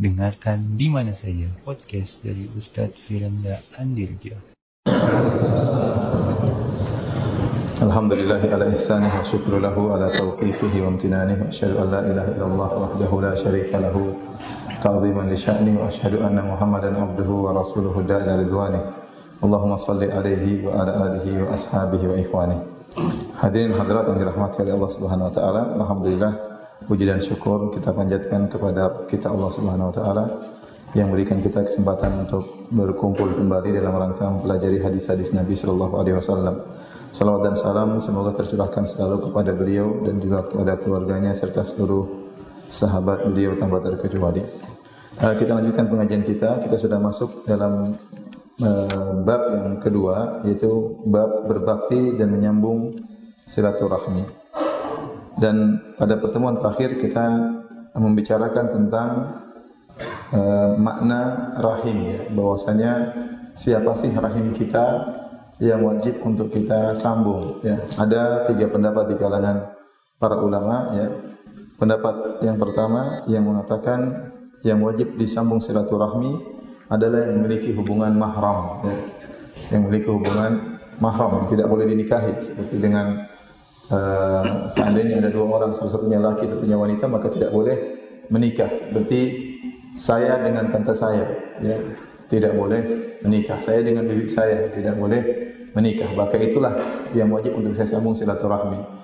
Dengarkan di mana saja podcast dari Ustadz Firanda Andirja. Alhamdulillah ala ihsanih wa syukru lahu ala taufiqihi wa amtinanih wa asyhadu an la ilaha illallah wahdahu la syarika lahu. Ta'ziman li sya'ni wa asyhadu anna Muhammadan abduhu wa rasuluhu da'ila ridwanih Allahumma salli alaihi wa ala alihi wa ashabihi wa ikhwanih Hadirin hadirat yang dirahmati oleh Allah Subhanahu wa taala Alhamdulillah puji dan syukur kita panjatkan kepada kita Allah Subhanahu wa taala yang memberikan kita kesempatan untuk berkumpul kembali dalam rangka mempelajari hadis-hadis Nabi sallallahu alaihi wasallam. Salawat dan salam semoga tercurahkan selalu kepada beliau dan juga kepada keluarganya serta seluruh sahabat beliau tanpa terkecuali. Uh, kita lanjutkan pengajian kita. Kita sudah masuk dalam uh, bab yang kedua yaitu bab berbakti dan menyambung silaturahmi. Dan pada pertemuan terakhir kita membicarakan tentang uh, makna rahim ya. Bahwasanya siapa sih rahim kita yang wajib untuk kita sambung ya. Ada tiga pendapat di kalangan para ulama ya. Pendapat yang pertama yang mengatakan yang wajib disambung silaturahmi adalah yang memiliki hubungan mahram ya. Yang memiliki hubungan mahram yang tidak boleh dinikahi seperti dengan uh, seandainya ada dua orang salah satunya laki satunya wanita maka tidak boleh menikah. Seperti saya dengan tante saya ya tidak boleh menikah. Saya dengan bibi saya tidak boleh menikah. Maka itulah yang wajib untuk saya sambung silaturahmi.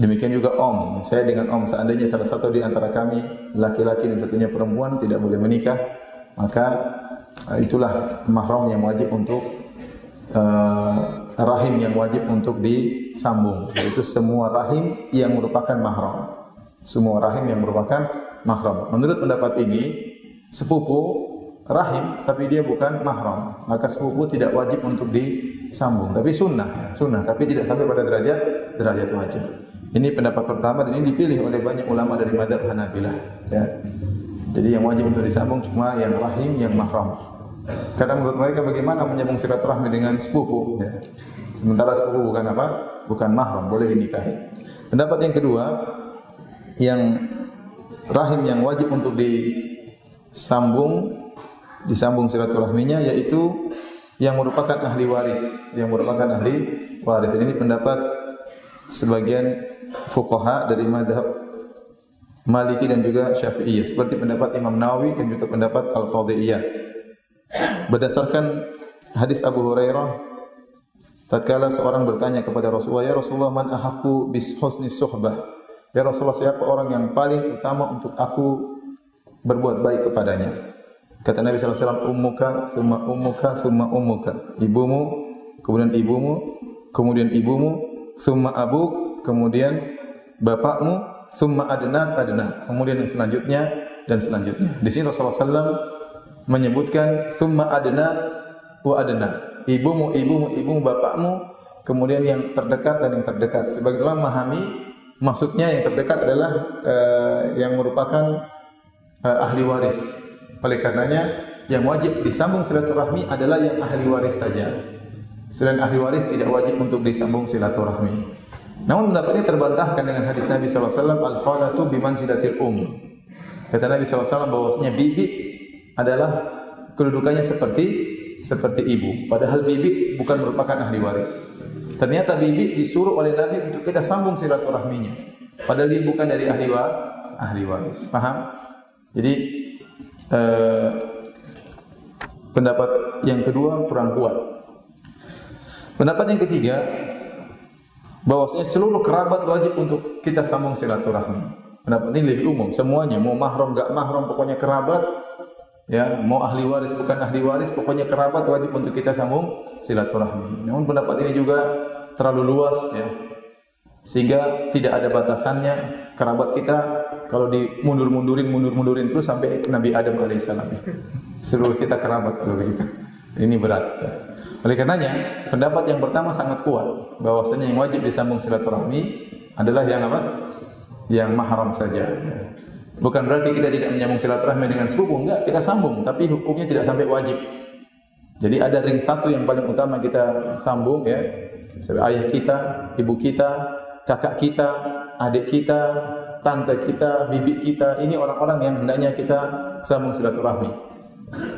Demikian juga om. Saya dengan om seandainya salah satu di antara kami laki-laki dan satunya perempuan tidak boleh menikah maka uh, itulah mahram yang wajib untuk uh, rahim yang wajib untuk disambung yaitu semua rahim yang merupakan mahram. Semua rahim yang merupakan mahram. Menurut pendapat ini sepupu rahim tapi dia bukan mahram. Maka sepupu tidak wajib untuk disambung. Tapi sunnah sunnah. Tapi tidak sampai pada derajat derajat wajib. Ini pendapat pertama dan ini dipilih oleh banyak ulama dari madhab Hanabilah ya. Jadi yang wajib untuk disambung cuma yang rahim yang mahram karena menurut mereka bagaimana menyambung silaturahmi dengan sepupu ya. sementara sepupu bukan apa bukan mahram boleh dinikahi pendapat yang kedua yang rahim yang wajib untuk di sambung disambung silaturahminya yaitu yang merupakan ahli waris, yang merupakan ahli waris. Ini pendapat sebagian fuqaha dari madhab Maliki dan juga Syafi'iyah seperti pendapat Imam Nawawi dan juga pendapat Al-Qadhiyah. Berdasarkan hadis Abu Hurairah tatkala seorang bertanya kepada Rasulullah, "Ya Rasulullah, man ahaqqu bis husni suhbah?" Ya Rasulullah, siapa orang yang paling utama untuk aku berbuat baik kepadanya. Kata Nabi SAW, ummuka, summa ummuka, summa ummuka. Ibumu, kemudian ibumu, kemudian ibumu, summa abu, kemudian bapakmu, summa adna, adna. Kemudian yang selanjutnya dan selanjutnya. Di sini Rasulullah SAW menyebutkan summa adna wa adna. Ibumu, ibumu, ibumu, bapakmu, kemudian yang terdekat dan yang terdekat. Sebagai orang memahami maksudnya yang terdekat adalah uh, yang merupakan uh, ahli waris. Oleh karenanya yang wajib disambung silaturahmi adalah yang ahli waris saja. Selain ahli waris tidak wajib untuk disambung silaturahmi. Namun pendapat ini terbantahkan dengan hadis Nabi SAW Al-Khalatu biman silatil um Kata Nabi SAW bahwasanya bibi adalah kedudukannya seperti seperti ibu. Padahal bibi bukan merupakan ahli waris. Ternyata bibi disuruh oleh Nabi untuk kita sambung silaturahminya. Padahal dia bukan dari ahli wa, ahli waris. Paham? Jadi eh, pendapat yang kedua kurang kuat. Pendapat yang ketiga bahwasanya seluruh kerabat wajib untuk kita sambung silaturahmi. Pendapat ini lebih umum, semuanya mau mahram enggak mahram pokoknya kerabat ya, mau ahli waris bukan ahli waris pokoknya kerabat wajib untuk kita sambung silaturahmi. Namun pendapat ini juga terlalu luas ya. Sehingga tidak ada batasannya kerabat kita kalau dimundur-mundurin mundur-mundurin terus sampai Nabi Adam alaihissalam. Seluruh kita kerabat kalau begitu. Ini berat. Ya. Oleh karenanya, pendapat yang pertama sangat kuat bahwasanya yang wajib disambung silaturahmi adalah yang apa? Yang mahram saja. Bukan berarti kita tidak menyambung silaturahmi dengan sepupu, enggak, kita sambung, tapi hukumnya tidak sampai wajib. Jadi ada ring satu yang paling utama kita sambung ya. Ayah kita, ibu kita, kakak kita, adik kita, tante kita, bibi kita, ini orang-orang yang hendaknya kita sambung silaturahmi.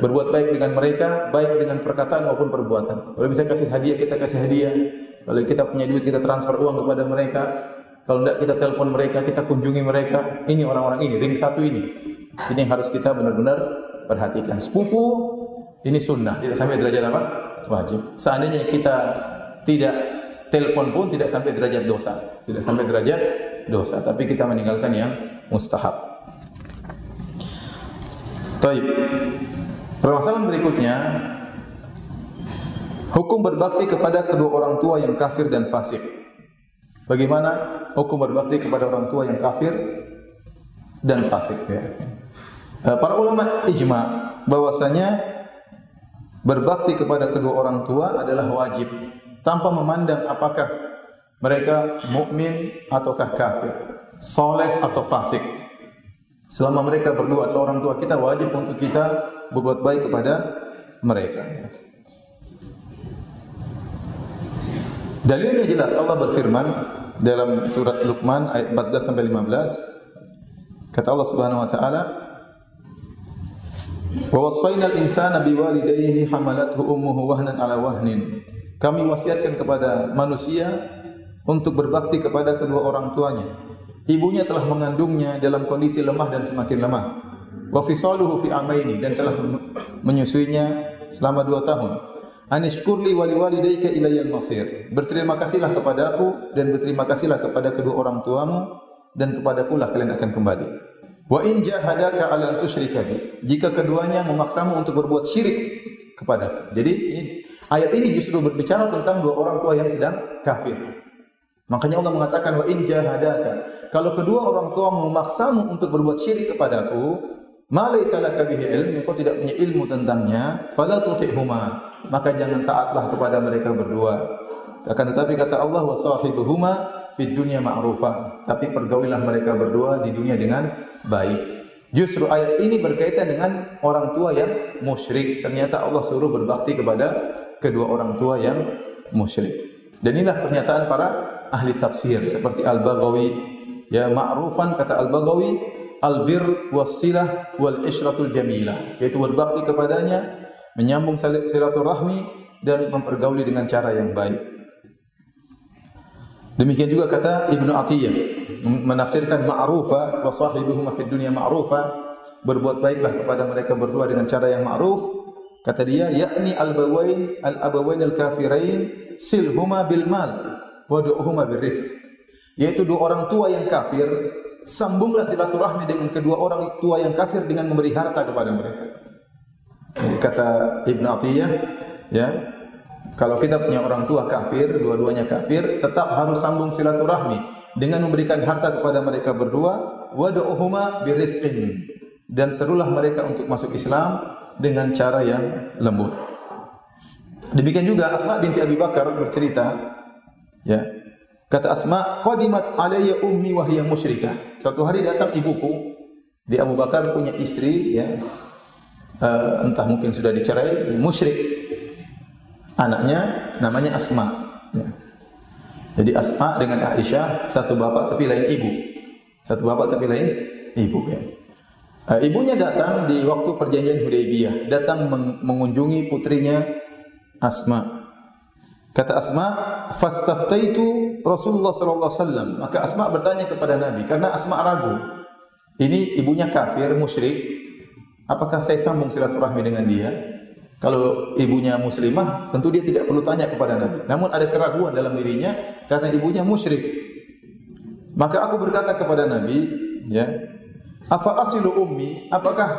Berbuat baik dengan mereka, baik dengan perkataan maupun perbuatan. Kalau bisa kasih hadiah, kita kasih hadiah. Kalau kita punya duit, kita transfer uang kepada mereka. Kalau tidak kita telepon mereka, kita kunjungi mereka. Ini orang-orang ini, ring satu ini. Ini yang harus kita benar-benar perhatikan. Sepupu, ini sunnah. Tidak sampai derajat apa? Wajib. Seandainya kita tidak telepon pun tidak sampai derajat dosa. Tidak sampai derajat dosa. Tapi kita meninggalkan yang mustahab. Taib. Permasalahan berikutnya, hukum berbakti kepada kedua orang tua yang kafir dan fasik. Bagaimana hukum berbakti kepada orang tua yang kafir dan fasik? Ya. Eh, para ulama ijma bahwasanya berbakti kepada kedua orang tua adalah wajib tanpa memandang apakah mereka mukmin ataukah kafir, soleh atau fasik. Selama mereka berdua adalah orang tua kita, wajib untuk kita berbuat baik kepada mereka. Dalilnya jelas Allah berfirman dalam surat Luqman ayat 14 sampai 15 kata Allah Subhanahu wa taala Wa wasaina al-insana biwalidayhi hamalathu ummuhu wahnan ala wahnin Kami wasiatkan kepada manusia untuk berbakti kepada kedua orang tuanya Ibunya telah mengandungnya dalam kondisi lemah dan semakin lemah. Wa fisaluhu fi amaini dan telah menyusuinya selama dua tahun. Anishkurli wali walidayka ilayyal masir. Berterima kasihlah kepada aku dan berterima kasihlah kepada kedua orang tuamu dan kepadaku lah kalian akan kembali. Wa in jahadaka ala an. Jika keduanya memaksamu untuk berbuat syirik kepadaku. Jadi ini, ayat ini justru berbicara tentang dua orang tua yang sedang kafir. Makanya Allah mengatakan wa in jahadaka. Kalau kedua orang tua memaksamu untuk berbuat syirik kepadaku, ma laysa laka bihi engkau tidak punya ilmu tentangnya, fala tuti'huma. Maka jangan taatlah kepada mereka berdua. Akan tetapi kata Allah wa sahibuhuma fid dunya ma'rufa. Tapi pergaulilah mereka berdua di dunia dengan baik. Justru ayat ini berkaitan dengan orang tua yang musyrik. Ternyata Allah suruh berbakti kepada kedua orang tua yang musyrik. Dan inilah pernyataan para ahli tafsir seperti Al-Baghawi ya ma'rufan kata Al-Baghawi albir wasilah wal ishratul jamilah yaitu berbakti kepadanya menyambung silaturahmi dan mempergauli dengan cara yang baik. Demikian juga kata Ibnu Atiyah menafsirkan ma'rufa wa sahibuhuma fid dunya ma'rufa berbuat baiklah kepada mereka berdua dengan cara yang ma'ruf. Kata dia yakni al-bawain al-abawain al-kafirain silhuma bil mal wadu'uhuma birrifq yaitu dua orang tua yang kafir sambunglah silaturahmi dengan kedua orang tua yang kafir dengan memberi harta kepada mereka kata Ibn Atiyah ya kalau kita punya orang tua kafir dua-duanya kafir tetap harus sambung silaturahmi dengan memberikan harta kepada mereka berdua wadu'uhuma birrifqin dan serulah mereka untuk masuk Islam dengan cara yang lembut demikian juga Asma binti Abi Bakar bercerita Ya. Kata Asma, "Qadimat alayya ummi wa hiya musyrikah." Suatu hari datang ibuku, di Abu Bakar punya istri ya. Uh, entah mungkin sudah dicerai, musyrik. Anaknya namanya Asma. Ya. Jadi Asma dengan Aisyah satu bapak tapi lain ibu. Satu bapak tapi lain ibu ya. Uh, ibunya datang di waktu perjanjian Hudaybiyah, datang mengunjungi putrinya Asma. Kata Asma, "Fastaftaitu Rasulullah sallallahu alaihi wasallam." Maka Asma bertanya kepada Nabi karena Asma ragu. Ini ibunya kafir, musyrik. Apakah saya sambung silaturahmi dengan dia? Kalau ibunya muslimah, tentu dia tidak perlu tanya kepada Nabi. Namun ada keraguan dalam dirinya karena ibunya musyrik. Maka aku berkata kepada Nabi, ya, "Afa asilu ummi? Apakah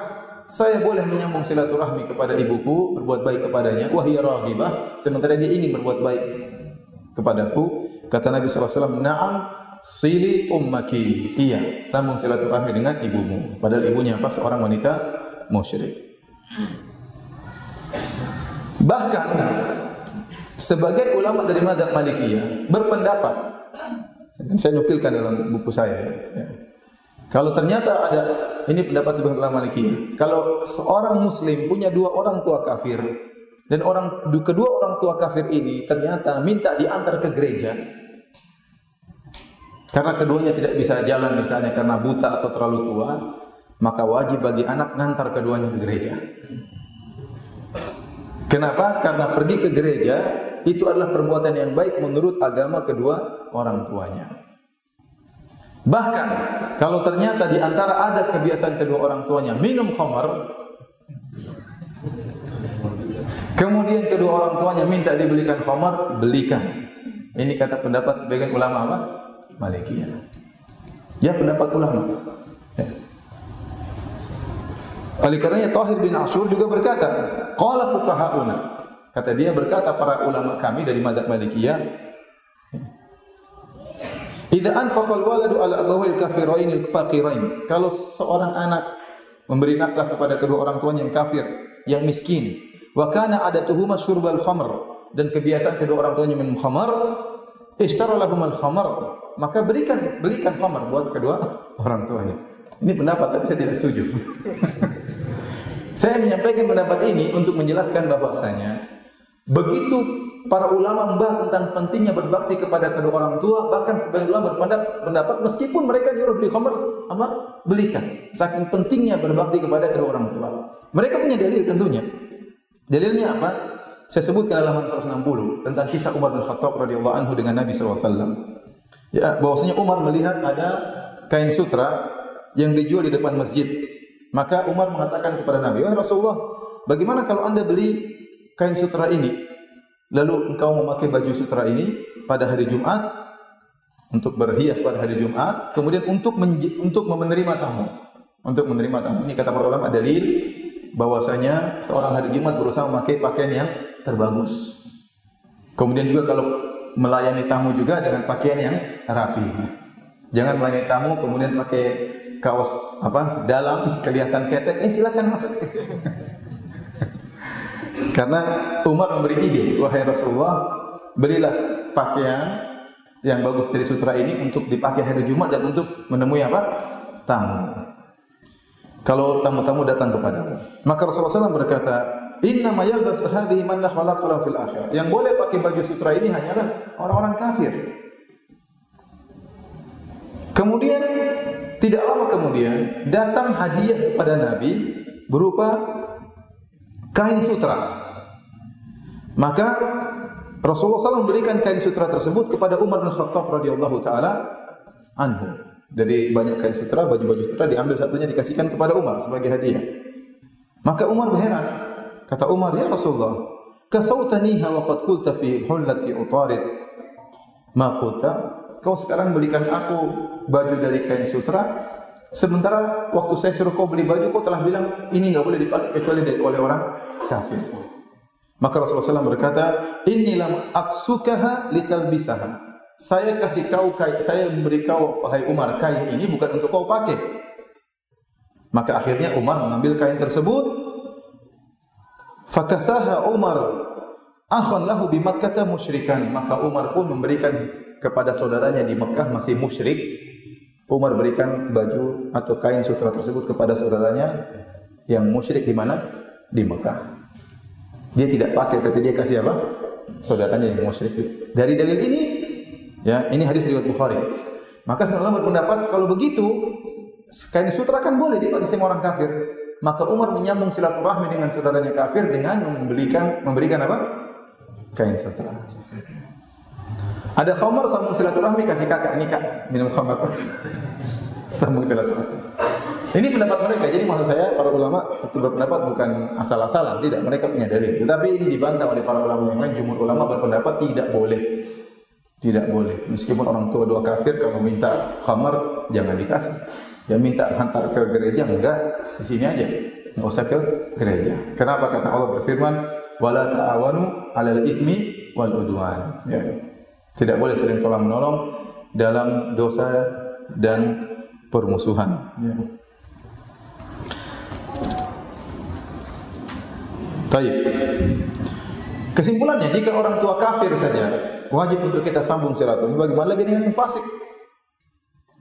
saya boleh menyambung silaturahmi kepada ibuku, berbuat baik kepadanya, wahia raghibah, sementara dia ingin berbuat baik kepadaku. Kata Nabi SAW, Naam sili ummaki. Iya, sambung silaturahmi dengan ibumu. Padahal ibunya apa? Seorang wanita musyrik. Bahkan sebagian ulama dari madhab Malikiyah berpendapat dan saya nukilkan dalam buku saya ya, kalau ternyata ada ini pendapat sebagian ulama Maliki. Kalau seorang muslim punya dua orang tua kafir dan orang kedua orang tua kafir ini ternyata minta diantar ke gereja, Karena keduanya tidak bisa jalan misalnya karena buta atau terlalu tua, maka wajib bagi anak ngantar keduanya ke gereja. Kenapa? Karena pergi ke gereja itu adalah perbuatan yang baik menurut agama kedua orang tuanya. Bahkan kalau ternyata di antara adat kebiasaan kedua orang tuanya minum khamar, kemudian kedua orang tuanya minta dibelikan khamar, belikan. Ini kata pendapat sebagian ulama apa? Malikiyah. Ya pendapat ulama. Oleh karenanya Tahir bin Ashur juga berkata, qala fuqahauna. Kata dia berkata para ulama kami dari madzhab Malikiyah, Idza anfaqa al-waladu ala abawayil kafirain al-faqirain. Kalau seorang anak memberi nafkah kepada kedua orang tuanya yang kafir, yang miskin, wa kana adatuhuma syurbal khamr dan kebiasaan kedua orang tuanya minum khamar, ishtara lahum al-khamar, maka berikan belikan khamar buat kedua orang tuanya. Ini pendapat tapi saya tidak setuju. saya menyampaikan pendapat ini untuk menjelaskan bahwasanya begitu para ulama membahas tentang pentingnya berbakti kepada kedua orang tua, bahkan sebagian ulama berpendapat pendapat meskipun mereka nyuruh beli khamar apa belikan. Saking pentingnya berbakti kepada kedua orang tua. Mereka punya dalil tentunya. Dalilnya apa? Saya sebutkan dalam 160 tentang kisah Umar bin Khattab radhiyallahu anhu dengan Nabi SAW. Ya, bahwasanya Umar melihat ada kain sutra yang dijual di depan masjid. Maka Umar mengatakan kepada Nabi, "Wahai Rasulullah, bagaimana kalau Anda beli kain sutra ini? Lalu engkau memakai baju sutra ini pada hari Jumat untuk berhias pada hari Jumat, kemudian untuk untuk menerima tamu. Untuk menerima tamu. Ini kata para ulama dalil bahwasanya seorang hari Jumat berusaha memakai pakaian yang terbagus. Kemudian juga kalau melayani tamu juga dengan pakaian yang rapi. Jangan melayani tamu kemudian pakai kaos apa dalam kelihatan ketek, eh silakan masuk. Karena Umar memberi ide, wahai Rasulullah, belilah pakaian yang bagus dari sutra ini untuk dipakai hari Jumat dan untuk menemui apa? tamu. Kalau tamu-tamu datang kepadamu. Maka Rasulullah SAW berkata, Inna ma yalbasu hadhihi man fil akhir. Yang boleh pakai baju sutra ini hanyalah orang-orang kafir. Kemudian tidak lama kemudian datang hadiah kepada Nabi berupa kain sutra. Maka Rasulullah SAW memberikan kain sutra tersebut kepada Umar bin Khattab radhiyallahu taala anhu. Jadi banyak kain sutra, baju-baju sutra diambil satunya dikasihkan kepada Umar sebagai hadiah. Maka Umar berheran. Kata Umar, "Ya Rasulullah, kasautaniha wa qad qulta fi hullati utarid." Ma qulta kau sekarang belikan aku baju dari kain sutra, sementara waktu saya suruh kau beli baju, kau telah bilang ini nggak boleh dipakai kecuali oleh orang kafir. Maka Rasulullah SAW berkata, Inni lam aksukaha litalbisaha. Saya kasih kau kain, saya memberi kau wahai Umar kain ini bukan untuk kau pakai. Maka akhirnya Umar mengambil kain tersebut. Fakasaha Umar akhon lahu bi Makkah musyrikan. Maka Umar pun memberikan kepada saudaranya di Mekah masih musyrik, Umar berikan baju atau kain sutra tersebut kepada saudaranya yang musyrik di mana? Di Mekah. Dia tidak pakai tapi dia kasih apa? Saudaranya yang musyrik. Dari dalil ini, ya ini hadis riwayat Bukhari. Maka sebenarnya berpendapat kalau begitu kain sutra kan boleh dipakai semua orang kafir. Maka Umar menyambung silaturahmi dengan saudaranya kafir dengan memberikan memberikan apa? Kain sutra. Ada khamar sambung silaturahmi kasih kakak nikah minum khamar. sambung silaturahmi. Ini pendapat mereka. Jadi maksud saya para ulama itu berpendapat bukan asal-asalan, tidak mereka punya dalil. Tetapi ini dibantah oleh para ulama yang lain. Jumhur ulama berpendapat tidak boleh. Tidak boleh. Meskipun orang tua dua kafir kalau minta khamar jangan dikasih. Ya minta hantar ke gereja enggak, di sini aja. Enggak usah ke gereja. Kenapa? Karena Allah berfirman, "Wala ta'awanu 'alal itsmi wal udwan." Ya. Tidak boleh saling tolong menolong dalam dosa dan permusuhan. Ya. Taib. Kesimpulannya, jika orang tua kafir saja, wajib untuk kita sambung silaturahmi. Bagaimana lagi dengan yang fasik?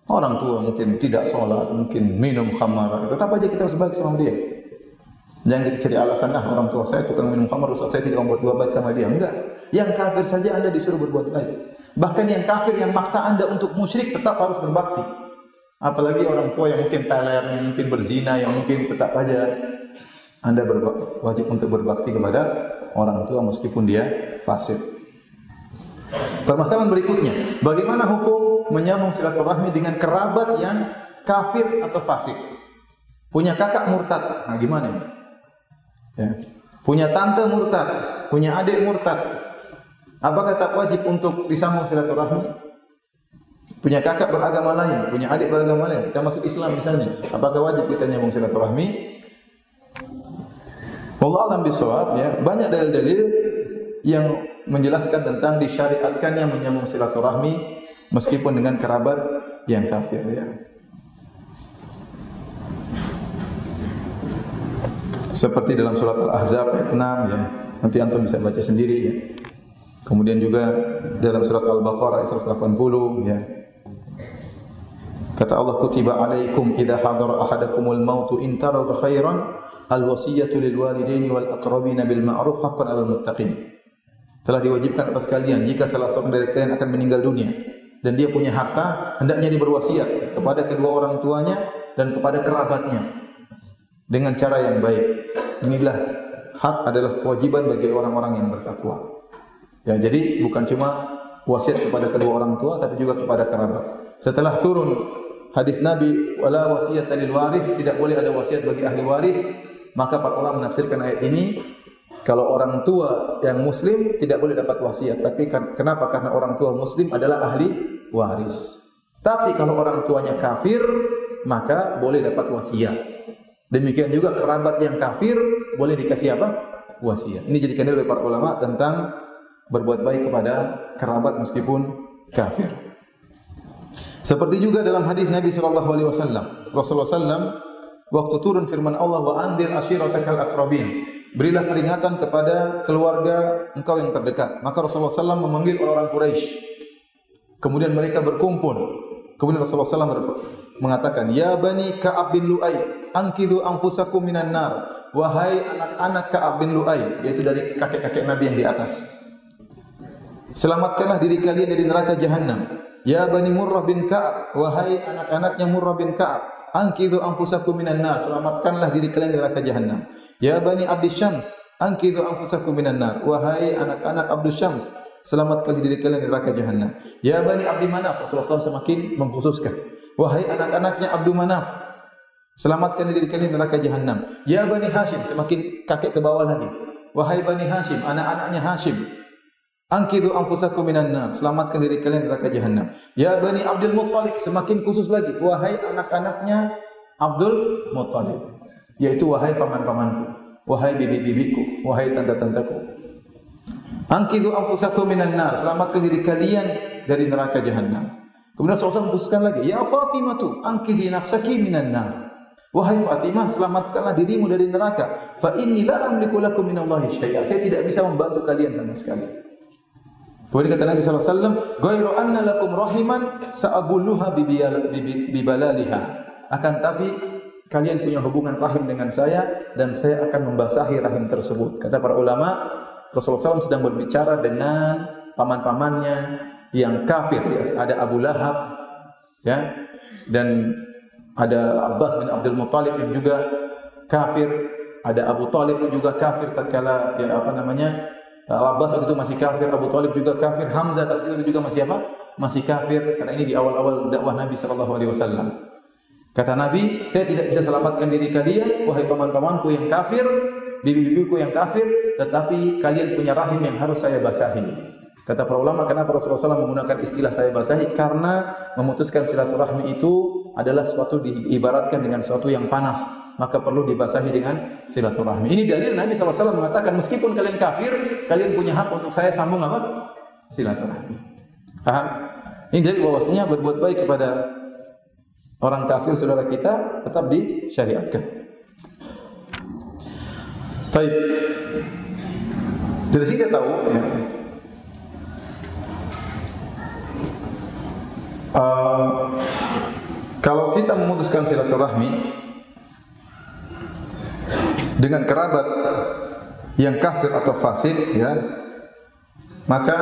Orang tua mungkin tidak sholat, mungkin minum khamar, tetap aja kita harus baik sama dia. Jangan kita cari alasan, nah orang tua saya tukang minum khamar, Ustaz saya tidak mau berbuat baik sama dia. Enggak. Yang kafir saja Anda disuruh berbuat baik. Bahkan yang kafir yang maksa Anda untuk musyrik tetap harus berbakti. Apalagi orang tua yang mungkin teler, yang mungkin berzina, yang mungkin tetap aja Anda wajib untuk berbakti kepada orang tua meskipun dia fasik. Permasalahan berikutnya, bagaimana hukum menyambung silaturahmi dengan kerabat yang kafir atau fasik? Punya kakak murtad. Nah, gimana ini? Ya. Punya tante murtad, punya adik murtad. Apakah tak wajib untuk disambung silaturahmi? Punya kakak beragama lain, punya adik beragama lain. Kita masuk Islam misalnya. Apakah wajib kita nyambung silaturahmi? Allah alam bisawab ya. Banyak dalil-dalil yang menjelaskan tentang disyariatkannya menyambung silaturahmi meskipun dengan kerabat yang kafir ya. Seperti dalam surat Al-Ahzab ayat 6 ya. Nanti antum bisa baca sendiri ya. Kemudian juga dalam surat Al-Baqarah ayat 180 ya. Kata Allah kutiba alaikum idza hadara ahadakumul mautu in taraka khairan al-wasiyatu lil walidaini wal aqrabina bil ma'ruf haqqan 'alal muttaqin. Telah diwajibkan atas kalian jika salah seorang dari kalian akan meninggal dunia dan dia punya harta hendaknya dia berwasiat kepada kedua orang tuanya dan kepada kerabatnya dengan cara yang baik. Inilah hak adalah kewajiban bagi orang-orang yang bertakwa. Ya, jadi bukan cuma wasiat kepada kedua orang tua tapi juga kepada kerabat. Setelah turun hadis Nabi wala wasiat lil waris, tidak boleh ada wasiat bagi ahli waris, maka para ulama menafsirkan ayat ini kalau orang tua yang muslim tidak boleh dapat wasiat, tapi kan, kenapa? Karena orang tua muslim adalah ahli waris. Tapi kalau orang tuanya kafir, maka boleh dapat wasiat. Demikian juga kerabat yang kafir boleh dikasih apa? Wasiat. Ini jadikan oleh para ulama tentang berbuat baik kepada kerabat meskipun kafir. Seperti juga dalam hadis Nabi sallallahu alaihi wasallam, Rasulullah sallam waktu turun firman Allah wa andir ashiratakal akrabin. Berilah peringatan kepada keluarga engkau yang terdekat. Maka Rasulullah sallam memanggil orang-orang Quraisy. Kemudian mereka berkumpul. Kemudian Rasulullah sallam mengatakan, "Ya bani Ka'ab bin Lu'ay, angkidhu anfusakum minan nar. Wahai anak-anak Ka'ab bin Lu'ay, yaitu dari kakek-kakek Nabi yang di atas. Selamatkanlah diri kalian dari neraka jahanam. Ya Bani Murrah bin Ka'ab, wahai anak-anaknya Murrah bin Ka'ab, angkidhu anfusakum minan nar. Selamatkanlah diri kalian dari neraka jahanam. Ya Bani Abdi Syams, angkidhu anfusakum minan nar. Wahai anak-anak Abdus Syams, selamatkan diri kalian dari neraka jahanam. Ya Bani Abdi Manaf, Rasulullah SAW semakin mengkhususkan. Wahai anak-anaknya Abdul Manaf, Selamatkan diri kalian neraka jahanam. Ya Bani Hashim, semakin kakek ke bawah lagi. Wahai Bani Hashim, anak-anaknya Hashim. Angkidu anfusakum minan nar. Selamatkan diri kalian neraka jahanam. Ya Bani Abdul Muttalib, semakin khusus lagi. Wahai anak-anaknya Abdul Muttalib. Yaitu wahai paman-pamanku. Wahai bibi-bibiku. Wahai tante-tanteku. Angkidu anfusakum minan nar. Selamatkan diri kalian dari neraka jahanam. Kemudian Rasulullah khususkan lagi, Ya Fatimah tu, angkidi nafsaki minan nar. Wahai Fatimah, selamatkanlah dirimu dari neraka. Fa inni la amliku lakum minallahi syai'a. Saya tidak bisa membantu kalian sama sekali. Kemudian kata Nabi sallallahu alaihi wasallam, "Ghairu anna lakum rahiman sa'abuluha bibalaliha." Akan tapi kalian punya hubungan rahim dengan saya dan saya akan membasahi rahim tersebut. Kata para ulama, Rasulullah SAW sedang berbicara dengan paman-pamannya yang kafir. Ada Abu Lahab, ya, dan ada Abbas bin Abdul Muttalib yang juga kafir, ada Abu Talib juga kafir tatkala ya apa namanya? Abbas waktu itu masih kafir, Abu Talib juga kafir, Hamzah tatkala itu juga masih apa? Masih kafir karena ini di awal-awal dakwah Nabi sallallahu alaihi wasallam. Kata Nabi, saya tidak bisa selamatkan diri kalian, wahai paman-pamanku yang kafir, bibi-bibiku yang kafir, tetapi kalian punya rahim yang harus saya basahi. Kata para ulama, kenapa Rasulullah SAW menggunakan istilah saya basahi? Karena memutuskan silaturahmi itu adalah suatu diibaratkan dengan suatu yang panas, maka perlu dibasahi dengan silaturahmi. Ini dalil Nabi SAW mengatakan, meskipun kalian kafir, kalian punya hak untuk saya sambung apa? Silaturahmi. Paham? Ini dari bahwasanya berbuat baik kepada orang kafir saudara kita tetap disyariatkan. Taib. Dari sini kita tahu ya, uh, kalau kita memutuskan silaturahmi dengan kerabat yang kafir atau fasik ya maka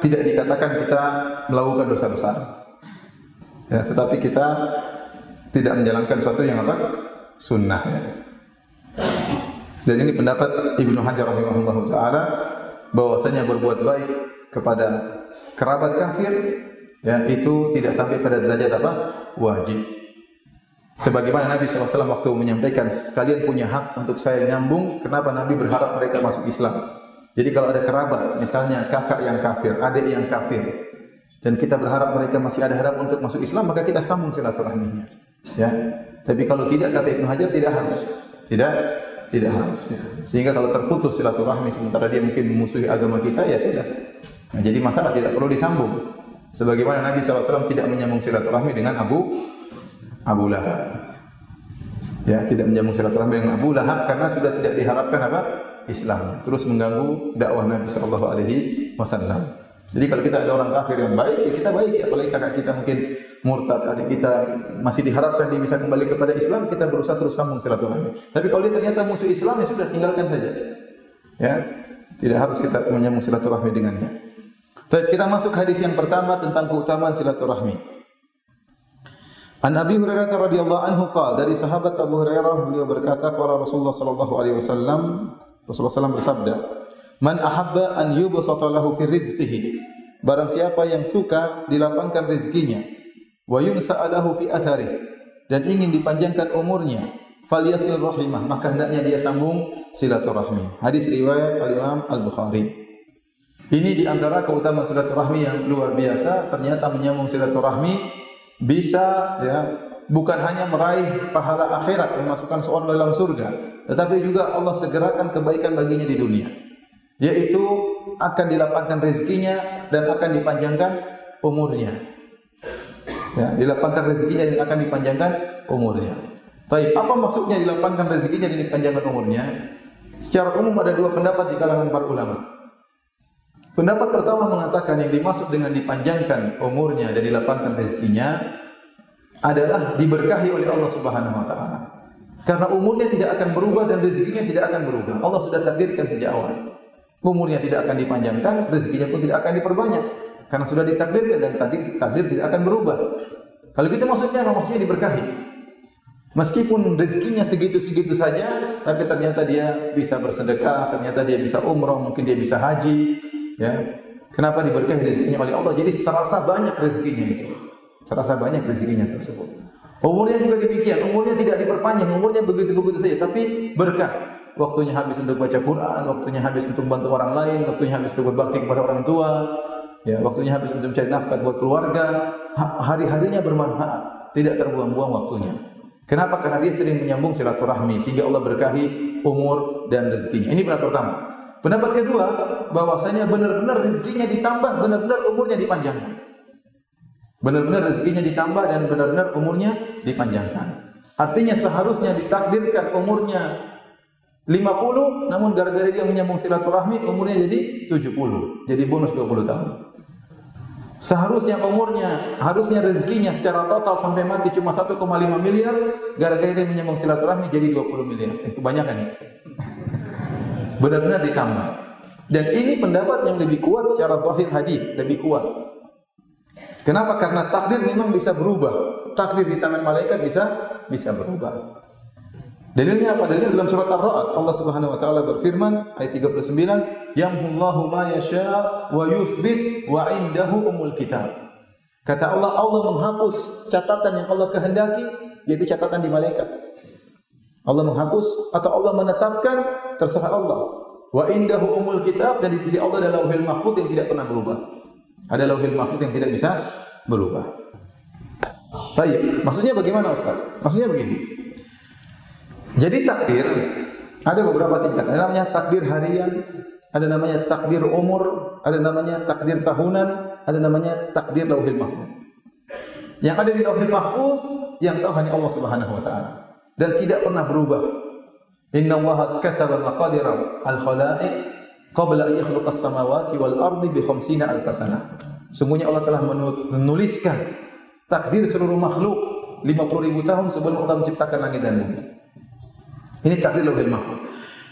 tidak dikatakan kita melakukan dosa besar ya tetapi kita tidak menjalankan sesuatu yang apa sunnah ya. dan ini pendapat Ibnu Hajar rahimahullah taala bahwasanya berbuat baik kepada kerabat kafir ya itu tidak sampai pada derajat apa wajib Sebagaimana Nabi SAW waktu menyampaikan sekalian punya hak untuk saya nyambung, kenapa Nabi berharap mereka masuk Islam? Jadi kalau ada kerabat, misalnya kakak yang kafir, adik yang kafir, dan kita berharap mereka masih ada harap untuk masuk Islam, maka kita sambung silaturahminya. Ya. Tapi kalau tidak kata Ibnu Hajar tidak harus. Tidak tidak harus. Ya. Sehingga kalau terputus silaturahmi sementara dia mungkin memusuhi agama kita, ya sudah. Nah, jadi masalah tidak perlu disambung. Sebagaimana Nabi SAW tidak menyambung silaturahmi dengan Abu Abu Lahab. Ya, tidak menyambung silaturahmi dengan Abu Lahab karena sudah tidak diharapkan apa? Islam. Terus mengganggu dakwah Nabi alaihi wasallam. Jadi kalau kita ada orang kafir yang baik, ya kita baik ya. Apalagi kakak kita mungkin murtad, adik kita masih diharapkan dia bisa kembali kepada Islam, kita berusaha terus sambung silaturahmi. Tapi kalau dia ternyata musuh Islam, ya sudah tinggalkan saja. Ya, tidak harus kita menyambung silaturahmi dengannya. Tapi kita masuk hadis yang pertama tentang keutamaan silaturahmi. An Abi Hurairah radhiyallahu anhu qala dari sahabat Abu Hurairah beliau berkata qala Rasulullah sallallahu alaihi wasallam Rasulullah SAW bersabda Man ahabba an yubsata lahu fi rizqihi. Barang siapa yang suka dilapangkan rezekinya wa yunsa'alahu fi atharih dan ingin dipanjangkan umurnya falyasil rahimah maka hendaknya dia sambung silaturahmi. Hadis riwayat Al Imam Al Bukhari ini di antara keutamaan silaturahmi yang luar biasa ternyata menyambung silaturahmi bisa ya bukan hanya meraih pahala akhirat memasukkan seorang dalam surga, tetapi juga Allah segerakan kebaikan baginya di dunia. Yaitu akan dilapangkan rezekinya dan akan dipanjangkan umurnya. Ya, dilapangkan rezekinya dan akan dipanjangkan umurnya. Tapi apa maksudnya dilapangkan rezekinya dan dipanjangkan umurnya? Secara umum ada dua pendapat di kalangan para ulama. Pendapat pertama mengatakan yang dimaksud dengan dipanjangkan umurnya dan dilapangkan rezekinya adalah diberkahi oleh Allah Subhanahu wa taala. Karena umurnya tidak akan berubah dan rezekinya tidak akan berubah. Allah sudah takdirkan sejak awal. Umurnya tidak akan dipanjangkan, rezekinya pun tidak akan diperbanyak. Karena sudah ditakdirkan dan takdir, takdir tidak akan berubah. Kalau gitu maksudnya maksudnya diberkahi. Meskipun rezekinya segitu-segitu saja, tapi ternyata dia bisa bersedekah, ternyata dia bisa umroh, mungkin dia bisa haji, Ya. Kenapa diberkahi rezekinya oleh Allah? Jadi serasa banyak rezekinya itu. Serasa banyak rezekinya tersebut. Umurnya juga demikian, umurnya tidak diperpanjang, umurnya begitu-begitu saja, tapi berkah. Waktunya habis untuk baca Quran, waktunya habis untuk bantu orang lain, waktunya habis untuk berbakti kepada orang tua, ya, waktunya habis untuk mencari nafkah buat keluarga, hari-harinya bermanfaat, tidak terbuang-buang waktunya. Kenapa? Karena dia sering menyambung silaturahmi sehingga Allah berkahi umur dan rezekinya. Ini pendapat pertama. Pendapat kedua, bahwasanya benar-benar rezekinya ditambah, benar-benar umurnya dipanjangkan. Benar-benar rezekinya ditambah dan benar-benar umurnya dipanjangkan. Artinya seharusnya ditakdirkan umurnya 50, namun gara-gara dia menyambung silaturahmi umurnya jadi 70. Jadi bonus 20 tahun. Seharusnya umurnya, harusnya rezekinya secara total sampai mati cuma 1,5 miliar, gara-gara dia menyambung silaturahmi jadi 20 miliar. Eh, kebanyakan ya benar-benar ditambah. Dan ini pendapat yang lebih kuat secara zahir hadis, lebih kuat. Kenapa? Karena takdir memang bisa berubah. Takdir di tangan malaikat bisa bisa berubah. Dalilnya apa? Dalilnya dalam surat Ar-Ra'd. Allah Subhanahu wa taala berfirman ayat 39, "Yamhullahu ma yasha wa yuthbit wa indahu umul kitab." Kata Allah, Allah menghapus catatan yang Allah kehendaki, yaitu catatan di malaikat. Allah menghapus atau Allah menetapkan terserah Allah. Wa indahu umul kitab dan di sisi Allah ada lauhil mahfud yang tidak pernah berubah. Ada lauhil mahfud yang tidak bisa berubah. Tayyib. Maksudnya bagaimana Ustaz? Maksudnya begini. Jadi takdir ada beberapa tingkat. Ada namanya takdir harian, ada namanya takdir umur, ada namanya takdir tahunan, ada namanya takdir lauhil mahfud. Yang ada di lauhil mahfud yang tahu hanya Allah Subhanahu wa taala dan tidak pernah berubah. Inna Allah kataba maqadir al-khalaiq qabla an yakhluqa as-samawati wal ardi bi khamsina alf sanah. Sungguhnya Allah telah menuliskan takdir seluruh makhluk 50 ribu tahun sebelum Allah menciptakan langit dan bumi. Ini takdir lauhil mahfuz.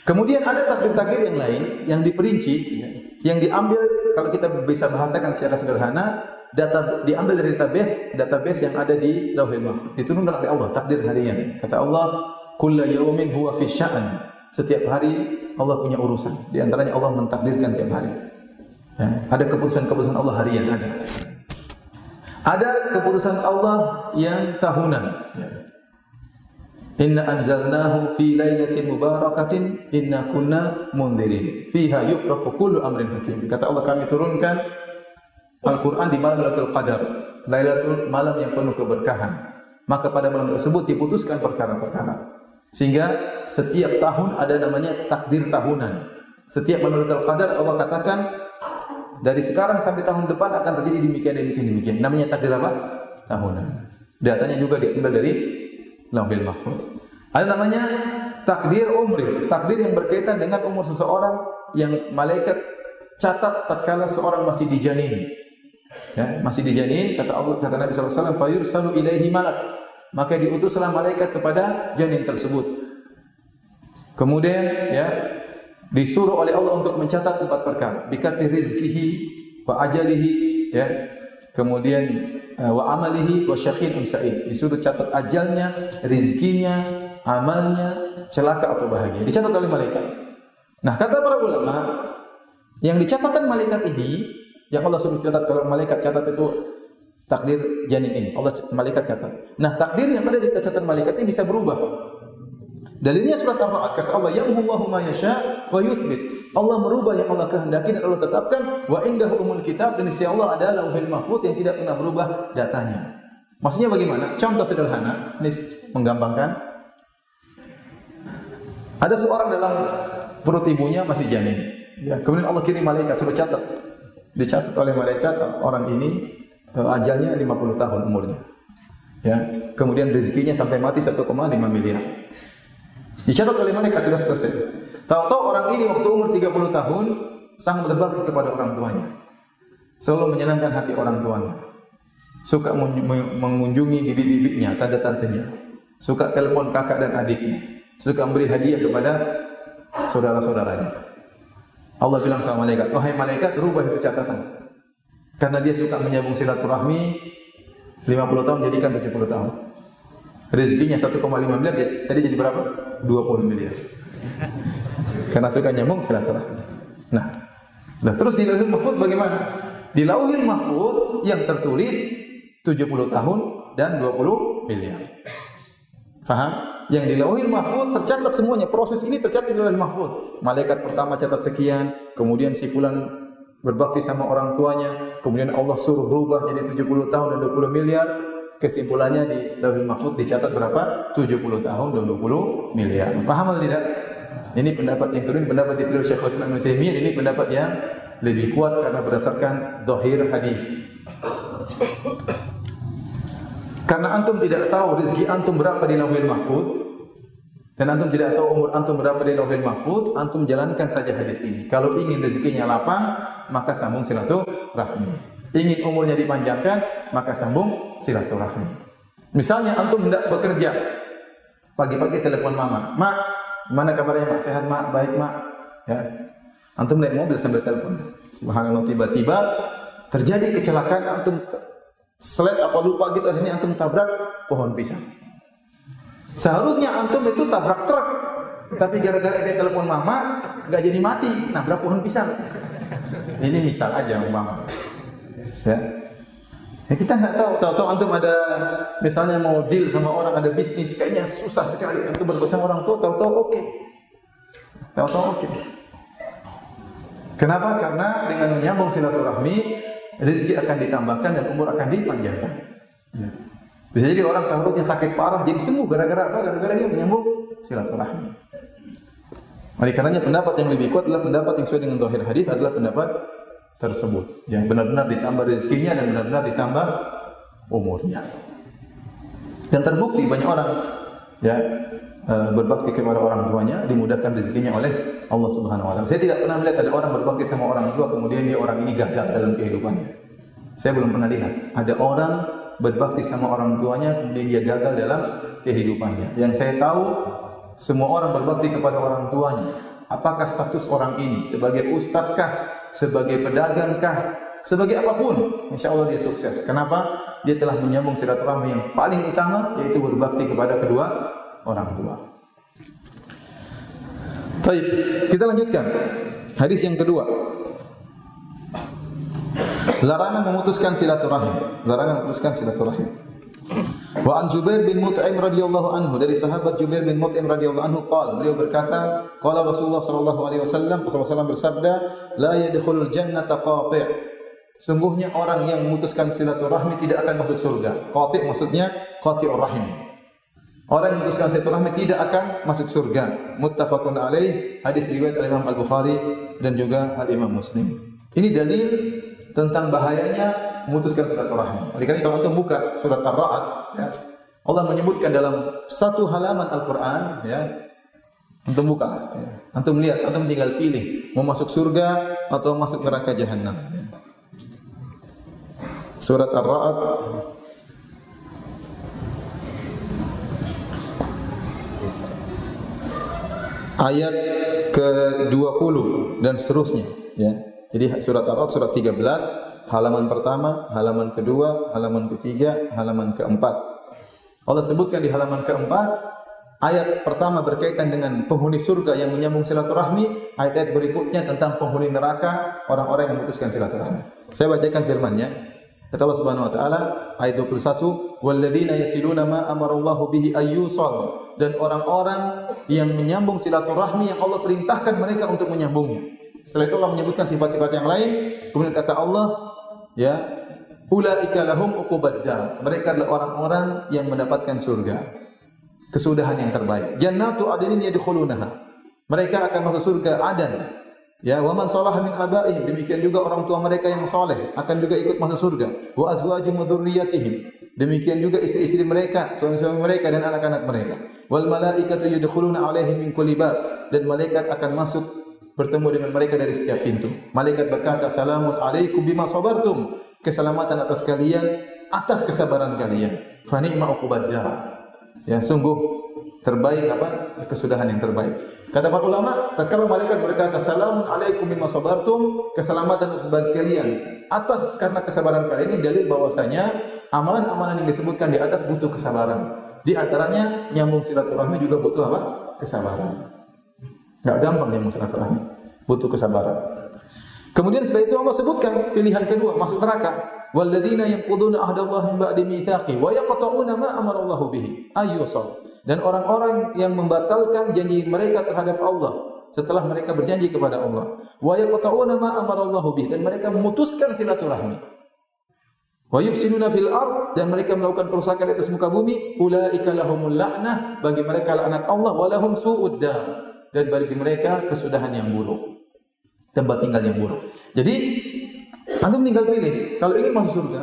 Kemudian ada takdir-takdir yang lain yang diperinci, ya, yang diambil kalau kita bisa bahasakan secara sederhana, data diambil dari database, database yang ada di lauhil mahfuz. Diturunkan oleh Allah takdir harian. Kata Allah, "Kullu yawmin huwa fi sya'an." Setiap hari Allah punya urusan. Di antaranya Allah mentakdirkan tiap hari. Ya, ada keputusan-keputusan Allah harian ada. Ada keputusan Allah yang tahunan. Ya. Inna anzalnahu fi lailatin mubarakatin inna kunna mundirin fiha yufraqu kullu amrin hakim. Kata Allah kami turunkan Al-Qur'an di malam Lailatul Qadar, Lailatul malam yang penuh keberkahan. Maka pada malam tersebut diputuskan perkara-perkara. Sehingga setiap tahun ada namanya takdir tahunan. Setiap malam Lailatul Qadar Allah katakan dari sekarang sampai tahun depan akan terjadi demikian demikian demikian. Namanya takdir apa? Tahunan. Datanya juga diambil dari Lauhil Mahfuz. Ada namanya takdir umri, takdir yang berkaitan dengan umur seseorang yang malaikat catat tatkala seorang masih dijanin. Ya, masih dijanin kata Allah kata Nabi sallallahu alaihi wasallam fayursalu ilaihi malak. Maka diutuslah malaikat kepada janin tersebut. Kemudian ya disuruh oleh Allah untuk mencatat empat perkara. Bikati rizkihi wa ajalihi ya. Kemudian eh, wa amalihi wa syaqin umsa'id. Disuruh catat ajalnya, rizkinya, amalnya, celaka atau bahagia. Dicatat oleh malaikat. Nah, kata para ulama, yang dicatatkan malaikat ini, yang Allah suruh catat kalau malaikat catat itu takdir janin ini. Allah malaikat catat. Nah, takdir yang ada di catatan malaikat ini bisa berubah. Dalilnya surat Ar-Ra'd kata Allah, "Yamhullahu ma yasha wa yuthbit." Allah merubah yang Allah kehendaki dan Allah tetapkan wa indahu umul kitab dan sisi Allah ada lauhil mahfuz yang tidak pernah berubah datanya. Maksudnya bagaimana? Contoh sederhana, ini menggampangkan. Ada seorang dalam perut ibunya masih janin. Ya, kemudian Allah kirim malaikat suruh catat. Dicatat oleh malaikat orang ini uh, ajalnya 50 tahun umurnya. Ya, kemudian rezekinya sampai mati 1,5 miliar. Dicatat oleh malaikat sudah selesai. Tahu-tahu orang ini waktu umur 30 tahun sangat berbakti kepada orang tuanya. Selalu menyenangkan hati orang tuanya. Suka mengunjungi bibi-bibinya, tanda-tantenya. Suka telepon kakak dan adiknya. Suka memberi hadiah kepada saudara-saudaranya. Allah bilang sama malaikat, "Wahai malaikat, rubah itu catatan." Karena dia suka menyambung silaturahmi 50 tahun jadikan 70 tahun. Rezekinya 1,5 miliar tadi jadi berapa? 20 miliar. Karena suka nyambung silaturahmi. Nah, nah terus di Lauhil Mahfuz bagaimana? Di Lauhil Mahfuz yang tertulis 70 tahun dan 20 miliar. Faham? Yang di Lauhil Mahfuz tercatat semuanya. Proses ini tercatat di Lauhil Mahfuz. Malaikat pertama catat sekian, kemudian si fulan berbakti sama orang tuanya, kemudian Allah suruh berubah jadi 70 tahun dan 20 miliar, kesimpulannya di Lauhul Mahfuz dicatat berapa? 70 tahun dan 20 miliar. Paham atau tidak? Ini pendapat yang kedua, pendapat dipilih Syekh Islam Ibnu ini pendapat yang lebih kuat karena berdasarkan dohir hadis. Karena antum tidak tahu rezeki antum berapa di Lauhul Mahfuz, dan antum tidak tahu umur antum berapa di Lauhul Mahfuz, antum jalankan saja hadis ini. Kalau ingin rezekinya lapang, maka sambung silaturahmi ingin umurnya dipanjangkan, maka sambung silaturahmi. Misalnya antum hendak bekerja, pagi-pagi telepon mama, mak, mana kabarnya mak? Sehat mak? Baik mak? Ya, antum naik mobil sambil telepon. Subhanallah tiba-tiba terjadi kecelakaan antum selet apa lupa gitu akhirnya antum tabrak pohon pisang. Seharusnya antum itu tabrak truk, tapi gara-gara dia telepon mama nggak jadi mati, nabrak pohon pisang. Ini misal aja umpama. Ya. Ya kita nggak tahu, tahu-tahu antum ada misalnya mau deal sama orang ada bisnis, kayaknya susah sekali antum berbuat sama orang tua, tahu-tahu oke, okay. tahu-tahu oke. Okay. Kenapa? Karena dengan menyambung silaturahmi, rezeki akan ditambahkan dan umur akan dipanjangkan. Ya. Bisa jadi orang seharusnya sakit parah jadi sembuh gara-gara apa? Gara-gara dia menyambung silaturahmi. Oleh karenanya pendapat yang lebih kuat adalah pendapat yang sesuai dengan dohir hadis adalah pendapat tersebut yang benar-benar ditambah rezekinya dan benar-benar ditambah umurnya. Dan terbukti banyak orang ya eh, berbakti kepada orang tuanya dimudahkan rezekinya oleh Allah Subhanahu wa taala. Saya tidak pernah melihat ada orang berbakti sama orang tua kemudian dia orang ini gagal dalam kehidupannya. Saya belum pernah lihat ada orang berbakti sama orang tuanya kemudian dia gagal dalam kehidupannya. Yang saya tahu semua orang berbakti kepada orang tuanya. Apakah status orang ini sebagai ustadzkah, sebagai pedagangkah, sebagai apa pun, insya Allah dia sukses. Kenapa? Dia telah menyambung silaturahmi yang paling utama, yaitu berbakti kepada kedua orang tua. Baik, kita lanjutkan. Hadis yang kedua. Larangan memutuskan silaturahim. Larangan memutuskan silaturahim. Wa an Jubair bin Mut'im radhiyallahu anhu dari sahabat Jubair bin Mut'im radhiyallahu anhu qala beliau berkata qala Rasulullah sallallahu alaihi wasallam Rasulullah SAW bersabda la yadkhulul jannata qati' Sungguhnya orang yang memutuskan silaturahmi tidak akan masuk surga. Qati' maksudnya qati'ur rahim. Orang yang memutuskan silaturahmi tidak akan masuk surga. Muttafaqun alaih hadis riwayat Imam Al-Bukhari dan juga Al Imam Muslim. Ini dalil tentang bahayanya memutuskan silaturahmi. Oleh karena kalau antum buka surat Ar-Ra'd ya, Allah menyebutkan dalam satu halaman Al-Qur'an ya, antum buka ya. Antum lihat, antum tinggal pilih mau masuk surga atau masuk neraka jahanam. Surat Ar-Ra'd ayat ke-20 dan seterusnya ya. Jadi surat Ar-Ra'd surat 13 halaman pertama, halaman kedua, halaman ketiga, halaman keempat. Allah sebutkan di halaman keempat, ayat pertama berkaitan dengan penghuni surga yang menyambung silaturahmi, ayat-ayat berikutnya tentang penghuni neraka, orang-orang yang memutuskan silaturahmi. Saya bacakan firman-Nya. Kata Allah Subhanahu wa taala ayat 21, "Walladzina yasiluna ma amarallahu bihi ayyusal." Dan orang-orang yang menyambung silaturahmi yang Allah perintahkan mereka untuk menyambungnya. Setelah itu Allah menyebutkan sifat-sifat yang lain, kemudian kata Allah, ya ulaika lahum uqubadda mereka adalah orang-orang yang mendapatkan surga. Kesudahan yang terbaik. Jannatu adnin yadkhulunaha. Mereka akan masuk surga adan. Ya wa man salaha min abaihim. Demikian juga orang tua mereka yang soleh akan juga ikut masuk surga. Wa azwajihim wa dzurriyyatihim demikian juga istri-istri mereka suami-suami mereka dan anak-anak mereka. Wal malaikatu yadkhuluna alaihim min kulli bab. Dan malaikat akan masuk bertemu dengan mereka dari setiap pintu. Malaikat berkata, "Salamun alaikum bima sabartum." Keselamatan atas kalian atas kesabaran kalian. Fa ni'ma. Ya, sungguh terbaik apa? Kesudahan yang terbaik. Kata para ulama, tatkala malaikat berkata, "Salamun alaikum bima sabartum," keselamatan atas bagi kalian atas karena kesabaran kalian ini dalil bahwasanya amalan-amalan yang disebutkan di atas butuh kesabaran. Di antaranya nyambung silaturahmi juga butuh apa? Kesabaran. Enggak gampang dia silaturahmi. Butuh kesabaran. Kemudian setelah itu Allah sebutkan pilihan kedua masuk neraka. Walladzina yanquduna ahdallahi ba'di mitsaqi wa yaqta'una ma amara Allah bihi. Ayyusal. Dan orang-orang yang membatalkan janji mereka terhadap Allah setelah mereka berjanji kepada Allah. Wa yaqta'una ma amara Allah bihi dan mereka memutuskan silaturahmi. Wa yufsiduna fil ard dan mereka melakukan kerusakan di atas muka bumi. Ulaika lahumul la'nah bagi mereka laknat Allah wa lahum su'ud dan bagi mereka kesudahan yang buruk. Tempat tinggal yang buruk. Jadi, antum tinggal pilih. Kalau ingin masuk surga,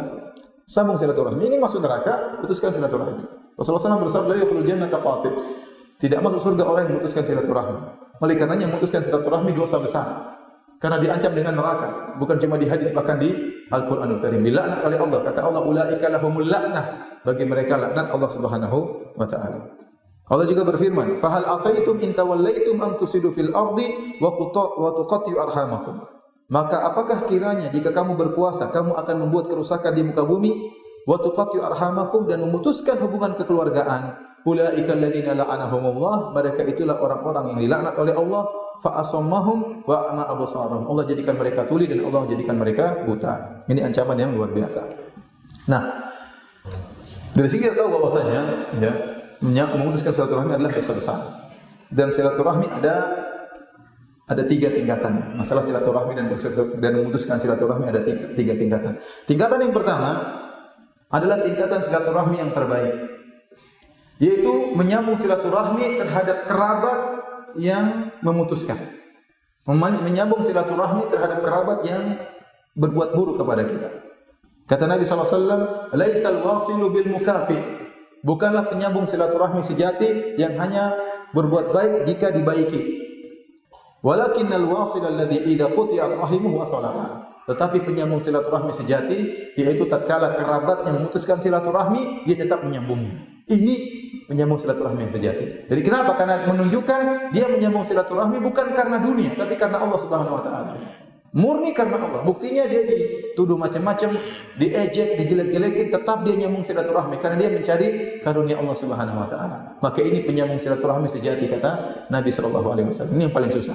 sambung silaturahmi. Ingin masuk neraka, putuskan silaturahmi. Rasulullah SAW bersabda, "Ya jannata qatib." Tidak masuk surga orang yang memutuskan silaturahmi. Oleh karenanya memutuskan silaturahmi dosa besar. Karena diancam dengan neraka. Bukan cuma di hadis, bahkan di Al-Quranul Karim. Dilaknat oleh Allah. Kata Allah, ulaika lahumul la'nah. Bagi mereka laknat Allah Subhanahu wa taala. Allah juga berfirman, "Fahal asaitum in tawallaitum am tusidu fil ardi wa wa tuqatti'u arhamakum." Maka apakah kiranya jika kamu berkuasa, kamu akan membuat kerusakan di muka bumi, wa tuqatti'u arhamakum dan memutuskan hubungan kekeluargaan? Ulaika alladziina la'anahumullah, mereka itulah orang-orang yang dilaknat oleh Allah, fa asammahum wa ama absarahum. Allah jadikan mereka tuli dan Allah jadikan mereka buta. Ini ancaman yang luar biasa. Nah, dari sini kita tahu bahwasanya ya, memutuskan silaturahmi adalah dosa besar. Dan silaturahmi ada ada tiga tingkatan. Masalah silaturahmi dan dan memutuskan silaturahmi ada tiga, tiga tingkatan. Tingkatan yang pertama adalah tingkatan silaturahmi yang terbaik, yaitu menyambung silaturahmi terhadap kerabat yang memutuskan, menyambung silaturahmi terhadap kerabat yang berbuat buruk kepada kita. Kata Nabi SAW, Laisal wasilu bil mukafi bukanlah penyambung silaturahmi sejati yang hanya berbuat baik jika dibaiki. Walakinnal wasil alladhi idza quti'at rahimuhu wasalaha. Tetapi penyambung silaturahmi sejati yaitu tatkala kerabat yang memutuskan silaturahmi dia tetap menyambungnya. Ini menyambung silaturahmi yang sejati. Jadi kenapa? Karena menunjukkan dia menyambung silaturahmi bukan karena dunia, tapi karena Allah Subhanahu wa taala. Murni karena Allah. Buktinya dia dituduh macam-macam, diejek, dijelek-jelekin, tetap dia nyambung silaturahmi karena dia mencari karunia Allah Subhanahu wa taala. Maka ini penyambung silaturahmi sejati kata Nabi sallallahu alaihi wasallam. Ini yang paling susah.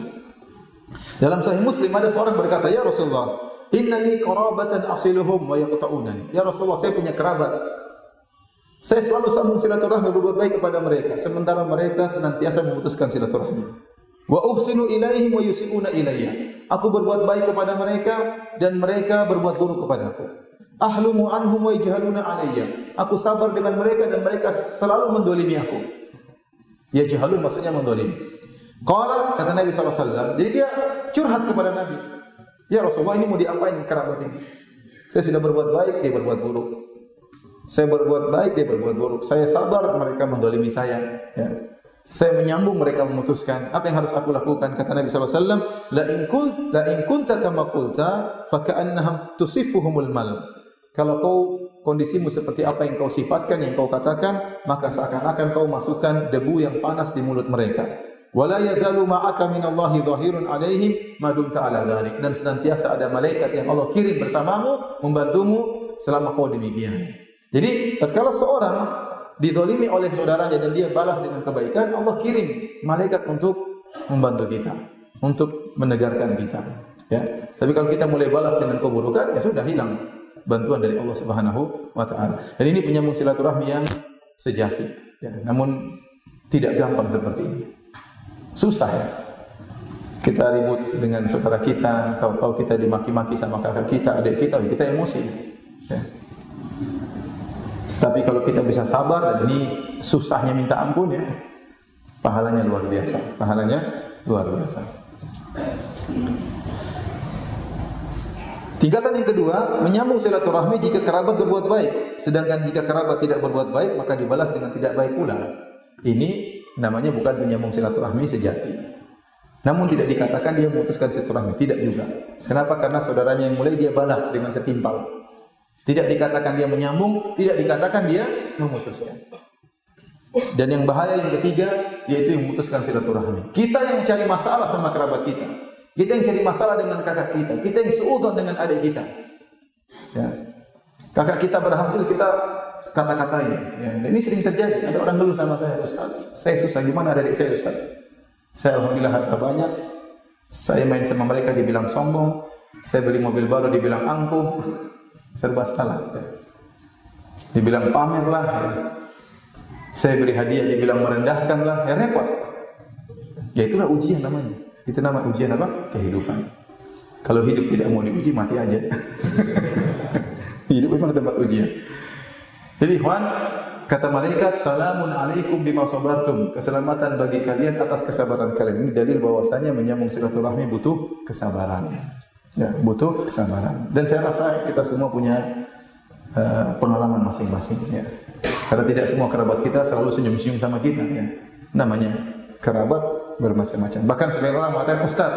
Dalam Sahih Muslim ada seorang berkata, "Ya Rasulullah, innali qarabatan asiluhum wa yaqta'unani." Ya Rasulullah, saya punya kerabat saya selalu sambung silaturahmi berbuat baik kepada mereka sementara mereka senantiasa memutuskan silaturahmi. Wa uhsinu ilaihim wa yusiuna ilayya. Aku berbuat baik kepada mereka dan mereka berbuat buruk kepadaku. Ahlumu anhum wa yajhaluna alayya. Aku sabar dengan mereka dan mereka selalu mendolimi aku. Ya jahalun maksudnya mendolimi. Qala kata Nabi SAW. Jadi dia curhat kepada Nabi. Ya Rasulullah ini mau diapain kerabat ini? Saya sudah berbuat baik, dia berbuat buruk. Saya berbuat baik, dia berbuat buruk. Saya sabar, mereka mendolimi saya. Ya. Saya menyambung, mereka memutuskan. Apa yang harus aku lakukan? Kata Nabi SAW, La in, kult, la in kunta kama kulta, faka'annaham tusifuhumul mal. Kalau kau kondisimu seperti apa yang kau sifatkan, yang kau katakan, maka seakan-akan kau masukkan debu yang panas di mulut mereka. Wala yazalu ma'aka minallahi dhahirun alaihim madum ta'ala dhalik. Dan senantiasa ada malaikat yang Allah kirim bersamamu, membantumu selama kau demikian. Jadi tatkala seorang didolimi oleh saudaranya dan dia balas dengan kebaikan, Allah kirim malaikat untuk membantu kita, untuk menegarkan kita. Ya. Tapi kalau kita mulai balas dengan keburukan, ya sudah hilang bantuan dari Allah Subhanahu wa taala. Dan ini penyambung silaturahmi yang sejati. Ya. Namun tidak gampang seperti ini. Susah ya. Kita ribut dengan saudara kita, tahu-tahu kita dimaki-maki sama kakak kita, adik kita, kita emosi. Ya. Tapi kalau kita bisa sabar dan ini susahnya minta ampun ya, pahalanya luar biasa. Pahalanya luar biasa. Tingkatan yang kedua, menyambung silaturahmi jika kerabat berbuat baik. Sedangkan jika kerabat tidak berbuat baik, maka dibalas dengan tidak baik pula. Ini namanya bukan menyambung silaturahmi sejati. Namun tidak dikatakan dia memutuskan silaturahmi, tidak juga. Kenapa? Karena saudaranya yang mulai dia balas dengan setimpal. Tidak dikatakan dia menyambung, tidak dikatakan dia memutuskan. Dan yang bahaya yang ketiga yaitu yang memutuskan silaturahmi. Kita yang cari masalah sama kerabat kita. Kita yang cari masalah dengan kakak kita. Kita yang seudon dengan adik kita. Ya. Kakak kita berhasil kita kata-katain. Ya. Dan ini sering terjadi. Ada orang dulu sama saya, Ustaz, saya susah gimana adik saya Ustaz? Saya alhamdulillah harta banyak. Saya main sama mereka dibilang sombong. Saya beli mobil baru dibilang angkuh serba salah. Dibilang pamer lah. Saya beri hadiah dibilang merendahkan lah. Ya repot. Ya itulah ujian namanya. Itu nama ujian apa? Kehidupan. Kalau hidup tidak mau diuji mati aja. hidup memang tempat ujian. Jadi Juan kata malaikat salamun alaikum bima sabartum. Keselamatan bagi kalian atas kesabaran kalian. Ini dalil bahwasanya menyambung silaturahmi butuh kesabaran. Ya, butuh kesabaran. Dan saya rasa kita semua punya uh, pengalaman masing-masing ya. Karena tidak semua kerabat kita selalu senyum-senyum sama kita ya. Namanya kerabat bermacam-macam. Bahkan sebagian orang mengatakan, "Ustaz,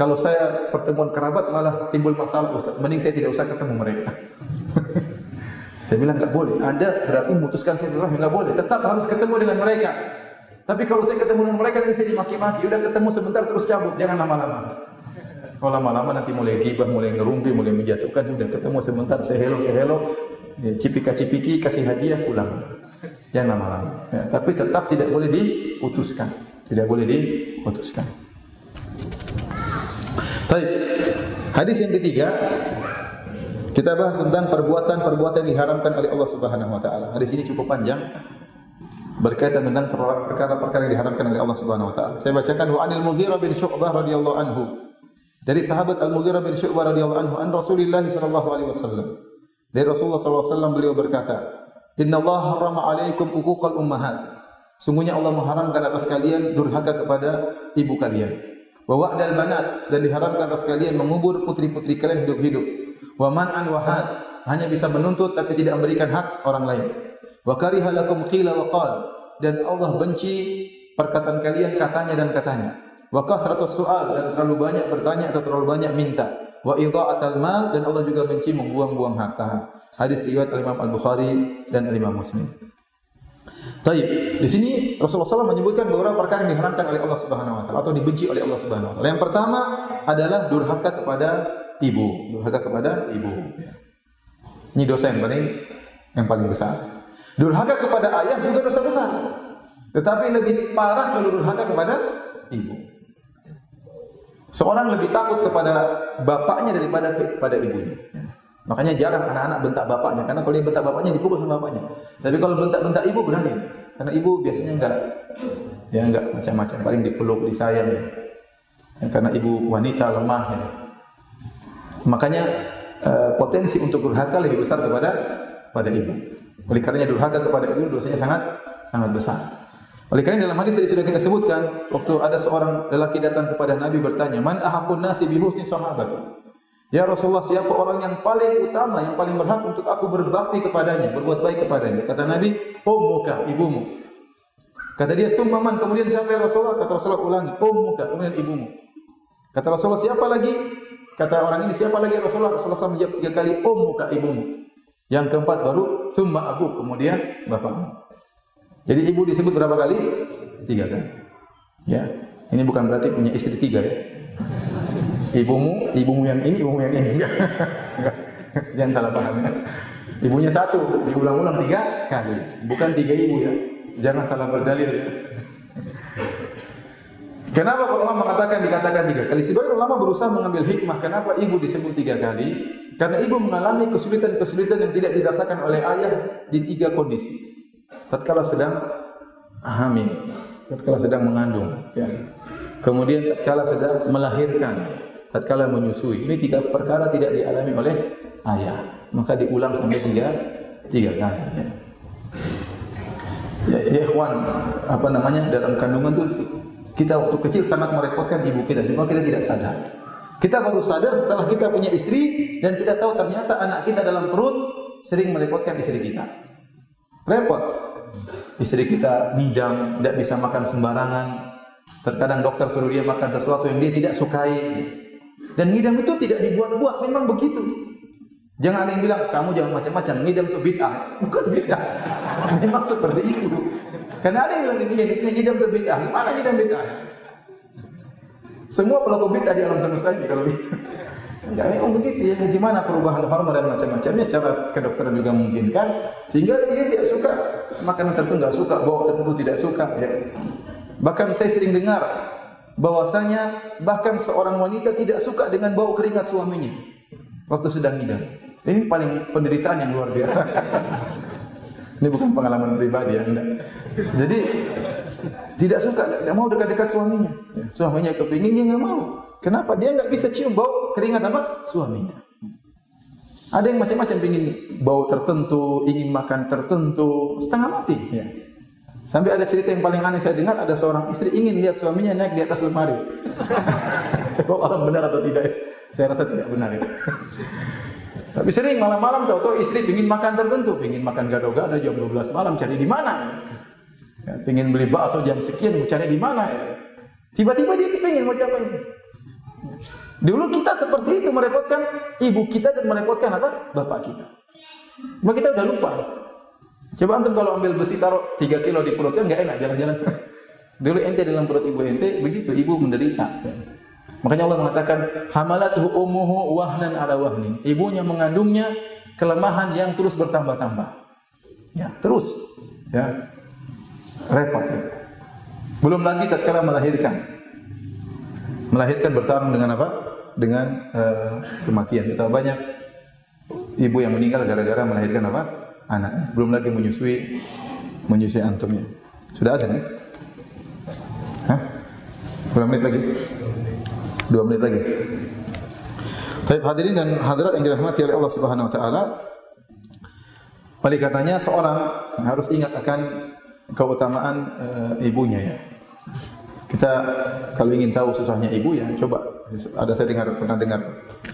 kalau saya pertemuan kerabat malah timbul masalah, Ustaz. Mending saya tidak usah ketemu mereka." saya bilang enggak boleh. Anda berarti memutuskan saya silaturahmi enggak boleh. Tetap harus ketemu dengan mereka. Tapi kalau saya ketemu dengan mereka nanti saya dimaki-maki. Udah ketemu sebentar terus cabut, jangan lama-lama. Kalau lama-lama nanti mulai gibah, mulai ngerumpi, mulai menjatuhkan, sudah ketemu sebentar, sehelo, sehelo, ya, cipika-cipiki, kasih hadiah, pulang. Jangan lama-lama. Ya, tapi tetap tidak boleh diputuskan. Tidak boleh diputuskan. Baik. Hadis yang ketiga, kita bahas tentang perbuatan-perbuatan yang diharamkan oleh Allah Subhanahu wa taala. Hadis ini cukup panjang berkaitan tentang perkara-perkara yang diharamkan oleh Allah Subhanahu wa taala. Saya bacakan wa anil Mughirah bin Syu'bah radhiyallahu anhu. Dari sahabat Al-Mughirah bin Syu'bah radhiyallahu anhu an Rasulullah sallallahu alaihi wasallam. Dari Rasulullah sallallahu alaihi wasallam beliau berkata, "Inna harrama alaikum uquqal ummahat." Sungguhnya Allah mengharamkan atas kalian durhaka kepada ibu kalian. Wa wa'dal banat dan diharamkan atas kalian mengubur putri-putri kalian hidup-hidup. Wa man'an wahad hanya bisa menuntut tapi tidak memberikan hak orang lain. Wa kariha lakum qila wa qal dan Allah benci perkataan kalian katanya dan katanya wa kasratus soal dan terlalu banyak bertanya atau terlalu banyak minta wa idha'atal mal dan Allah juga benci membuang-buang harta. Hadis riwayat Imam Al-Bukhari dan Imam Muslim. Taib. Di sini Rasulullah SAW menyebutkan beberapa perkara yang diharamkan oleh Allah Subhanahu Wa Taala atau dibenci oleh Allah Subhanahu Wa Taala. Yang pertama adalah durhaka kepada ibu, durhaka kepada ibu. Ini dosa yang paling yang paling besar. Durhaka kepada ayah juga dosa besar. Tetapi lebih parah kalau durhaka kepada ibu. Seorang lebih takut kepada bapaknya daripada kepada ibunya. Makanya jarang anak-anak bentak bapaknya karena kalau dia bentak bapaknya dipukul sama bapaknya. Tapi kalau bentak-bentak ibu berani. Karena ibu biasanya enggak ya enggak macam-macam, paling dipeluk, disayang ya. Karena ibu wanita lemah ya. Makanya uh, potensi untuk durhaka lebih besar kepada pada ibu. Oleh karenanya durhaka kepada ibu dosanya sangat sangat besar. Oleh karena dalam hadis tadi sudah kita sebutkan, waktu ada seorang lelaki datang kepada Nabi bertanya, "Man ahakun nasi bi husni sahabati?" Ya Rasulullah, siapa orang yang paling utama, yang paling berhak untuk aku berbakti kepadanya, berbuat baik kepadanya? Kata Nabi, ummuka, ibumu. Kata dia, summaman, kemudian siapa ya Rasulullah? Kata Rasulullah ulangi, ummuka, kemudian ibumu. Kata Rasulullah, siapa lagi? Kata orang ini, siapa lagi ya Rasulullah? Rasulullah SAW menjawab tiga kali, ummuka, ibumu. Yang keempat baru, summa abu, kemudian bapakmu. Jadi ibu disebut berapa kali? Tiga kali. Ya, ini bukan berarti punya istri tiga ya ibumu, ibumu yang ini, ibumu yang ini. Enggak. Jangan salah paham ya. Ibunya satu, diulang-ulang tiga kali. Bukan tiga ibu ya. Jangan salah berdalil ya. Kenapa ulama mengatakan dikatakan tiga kali? Sebagian ulama berusaha mengambil hikmah. Kenapa ibu disebut tiga kali? Karena ibu mengalami kesulitan-kesulitan yang tidak dirasakan oleh ayah di tiga kondisi. Tatkala sedang hamil, tatkala sedang mengandung, ya. Kemudian tatkala sedang melahirkan, tatkala menyusui. Ini tiga perkara tidak dialami oleh ayah. Maka diulang sampai tiga tiga kali. Ya. Ya, ya ikhwan, apa namanya dalam kandungan tuh kita waktu kecil sangat merepotkan ibu kita, cuma kita tidak sadar. Kita baru sadar setelah kita punya istri dan kita tahu ternyata anak kita dalam perut sering merepotkan istri kita. Repot. Istri kita nidam, tidak bisa makan sembarangan. Terkadang dokter suruh dia makan sesuatu yang dia tidak sukai. Dan ngidam itu tidak dibuat-buat, memang begitu. Jangan ada yang bilang, kamu jangan macam-macam, ngidam itu bid'ah. Bukan bid'ah. Memang seperti itu. Karena ada yang bilang ini ngidam itu bid'ah. Mana ngidam bid'ah? Semua pelaku bid'ah di alam semesta ini kalau itu. Enggak memang begitu ya. Gimana perubahan hormon dan macam-macamnya secara kedokteran juga memungkinkan sehingga dia tidak suka makanan tertentu enggak suka, bau tertentu tidak suka ya. Bahkan saya sering dengar bahwasanya bahkan seorang wanita tidak suka dengan bau keringat suaminya waktu sedang ngidam. Ini paling penderitaan yang luar biasa. Ini bukan pengalaman pribadi ya, enggak. Jadi tidak suka, tidak mau dekat-dekat suaminya. Ya, suaminya kepingin dia nggak mau. Kenapa? Dia nggak bisa cium bau keringat apa? Suaminya. Ada yang macam-macam ingin bau tertentu, ingin makan tertentu, setengah mati. Ya. Sampai ada cerita yang paling aneh saya dengar ada seorang istri ingin lihat suaminya naik di atas lemari. Kok alam benar atau tidak? Saya rasa tidak benar itu. Tapi sering malam-malam tahu-tahu istri ingin makan tertentu, ingin makan gado-gado jam 12 malam cari di mana? Ya, ingin beli bakso jam sekian cari di mana ya? Tiba-tiba dia kepingin mau diapain? Dulu kita seperti itu merepotkan ibu kita dan merepotkan apa? Bapak kita. Cuma kita udah lupa. Coba antum kalau ambil besi taruh 3 kilo di perut kan nggak enak jalan-jalan. Dulu ente dalam perut ibu ente begitu, ibu menderita. Makanya Allah mengatakan hamalathu ummuhu wahnan ala wahnin. Ibunya mengandungnya kelemahan yang terus bertambah-tambah. Ya, terus. Ya. Repot ya. Belum lagi tatkala melahirkan. Melahirkan bertarung dengan apa? Dengan uh, kematian. Kita banyak ibu yang meninggal gara-gara melahirkan apa? anaknya. Belum lagi menyusui menyusui antumnya. Sudah azan ya? Hah? Berapa menit lagi? Dua menit lagi. Baik hadirin dan hadirat yang dirahmati oleh Allah Subhanahu wa taala. Oleh karenanya seorang harus ingat akan keutamaan e, ibunya ya. Kita kalau ingin tahu susahnya ibu ya coba ada saya dengar pernah dengar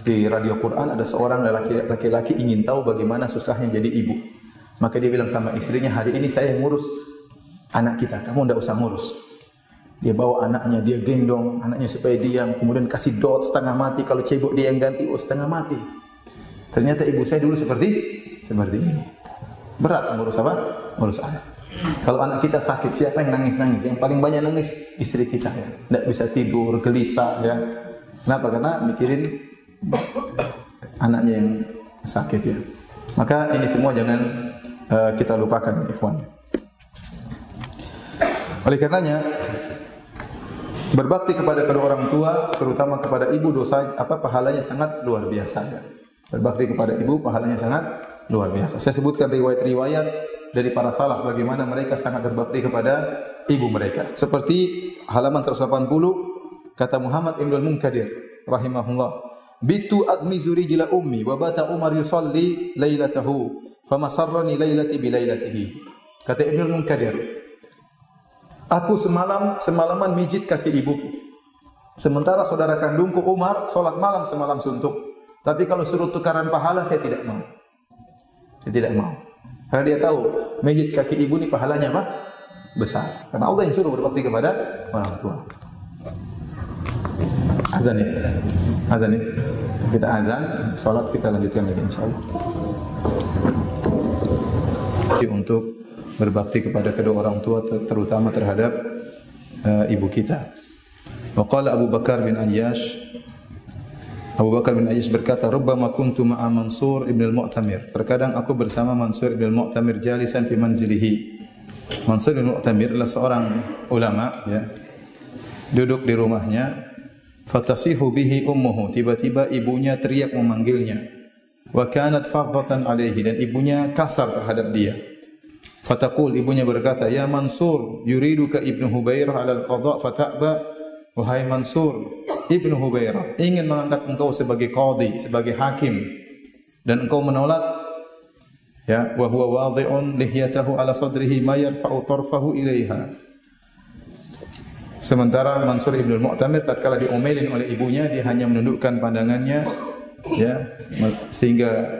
di radio Quran ada seorang laki-laki ingin tahu bagaimana susahnya jadi ibu. Maka dia bilang sama istrinya, hari ini saya yang ngurus anak kita, kamu tidak usah ngurus. Dia bawa anaknya, dia gendong anaknya supaya diam, kemudian kasih dot setengah mati, kalau cebok dia yang ganti, oh setengah mati. Ternyata ibu saya dulu seperti seperti ini. Berat ngurus apa? Ngurus anak. Kalau anak kita sakit, siapa yang nangis-nangis? Yang paling banyak nangis istri kita ya. Bisa tidur, gelisah ya. Kenapa? Karena mikirin anaknya yang sakit ya. Maka ini semua jangan uh, kita lupakan, ikhwan. Oleh karenanya berbakti kepada kedua orang tua, terutama kepada ibu dosa apa pahalanya sangat luar biasa ya. Berbakti kepada ibu pahalanya sangat luar biasa. Saya sebutkan riwayat-riwayat dari para salaf bagaimana mereka sangat berbakti kepada ibu mereka. Seperti halaman 180 kata Muhammad Ibn Munkadir rahimahullah. Bitu agmizu rijla ummi wa bata Umar yusalli lailatahu famasarrani lailati bi lailatihi. Kata Ibnu Munkadir, Aku semalam semalaman mijit kaki ibuku. Sementara saudara kandungku Umar salat malam semalam suntuk. Tapi kalau suruh tukaran pahala saya tidak mau. Saya tidak mau. Karena dia tahu mijit kaki ibu ini pahalanya apa? Besar. Karena Allah yang suruh berbakti kepada orang tua. Azan ya. Azan ya. Kita azan, salat kita lanjutkan lagi insyaallah. Untuk berbakti kepada kedua orang tua terutama terhadap uh, ibu kita. Wa qala Abu Bakar bin Ayyash Abu Bakar bin Ayyash berkata, "Rubbama kuntu ma'a Mansur ibn al-Mu'tamir." Terkadang aku bersama Mansur ibn al-Mu'tamir jalisan fi manzilihi. Mansur ibn al-Mu'tamir adalah seorang ulama ya. Duduk di rumahnya, fatasihu bihi ummuhu. Tiba-tiba ibunya teriak memanggilnya. Wa kanat fadhatan alaihi dan ibunya kasar terhadap dia. Fatakul ibunya berkata, "Ya Mansur, yuriduka Ibnu Hubairah 'ala al-qadha fata'ba." Wahai Mansur, Ibnu Hubairah ingin mengangkat engkau sebagai qadhi, sebagai hakim dan engkau menolak ya wa huwa wadhi'un lihyatahu ala sadrihi ma yarfa'u tarfahu ilaiha. Sementara Mansur Ibnu Mu'tamir tatkala diomelin oleh ibunya dia hanya menundukkan pandangannya ya sehingga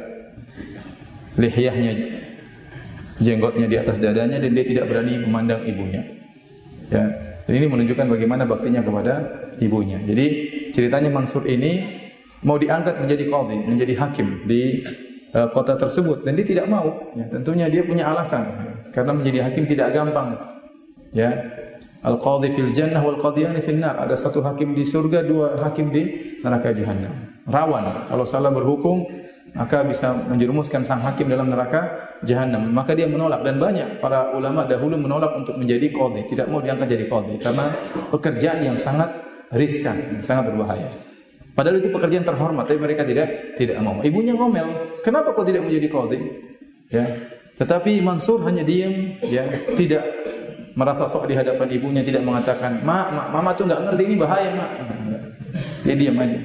lihyahnya jenggotnya di atas dadanya dan dia tidak berani memandang ibunya. Ya, dan ini menunjukkan bagaimana baktinya kepada ibunya. Jadi ceritanya Mansur ini mau diangkat menjadi qadhi, menjadi hakim di uh, kota tersebut dan dia tidak mau. Ya, tentunya dia punya alasan karena menjadi hakim tidak gampang. Ya. Al-qadhi fil jannah wal qadhiyani fil nar. Ada satu hakim di surga, dua hakim di neraka jahanam. Rawan kalau salah berhukum maka bisa menjerumuskan sang hakim dalam neraka jahanam. Maka dia menolak dan banyak para ulama dahulu menolak untuk menjadi qadhi, tidak mau diangkat jadi qadhi karena pekerjaan yang sangat riskan, yang sangat berbahaya. Padahal itu pekerjaan terhormat, tapi mereka tidak tidak mau. Ibunya ngomel, kenapa kau tidak menjadi qadhi? Ya. Tetapi Mansur hanya diam, ya, tidak merasa sok di hadapan ibunya, tidak mengatakan, "Ma, ma mama tuh nggak ngerti ini bahaya, Ma." Dia diam aja.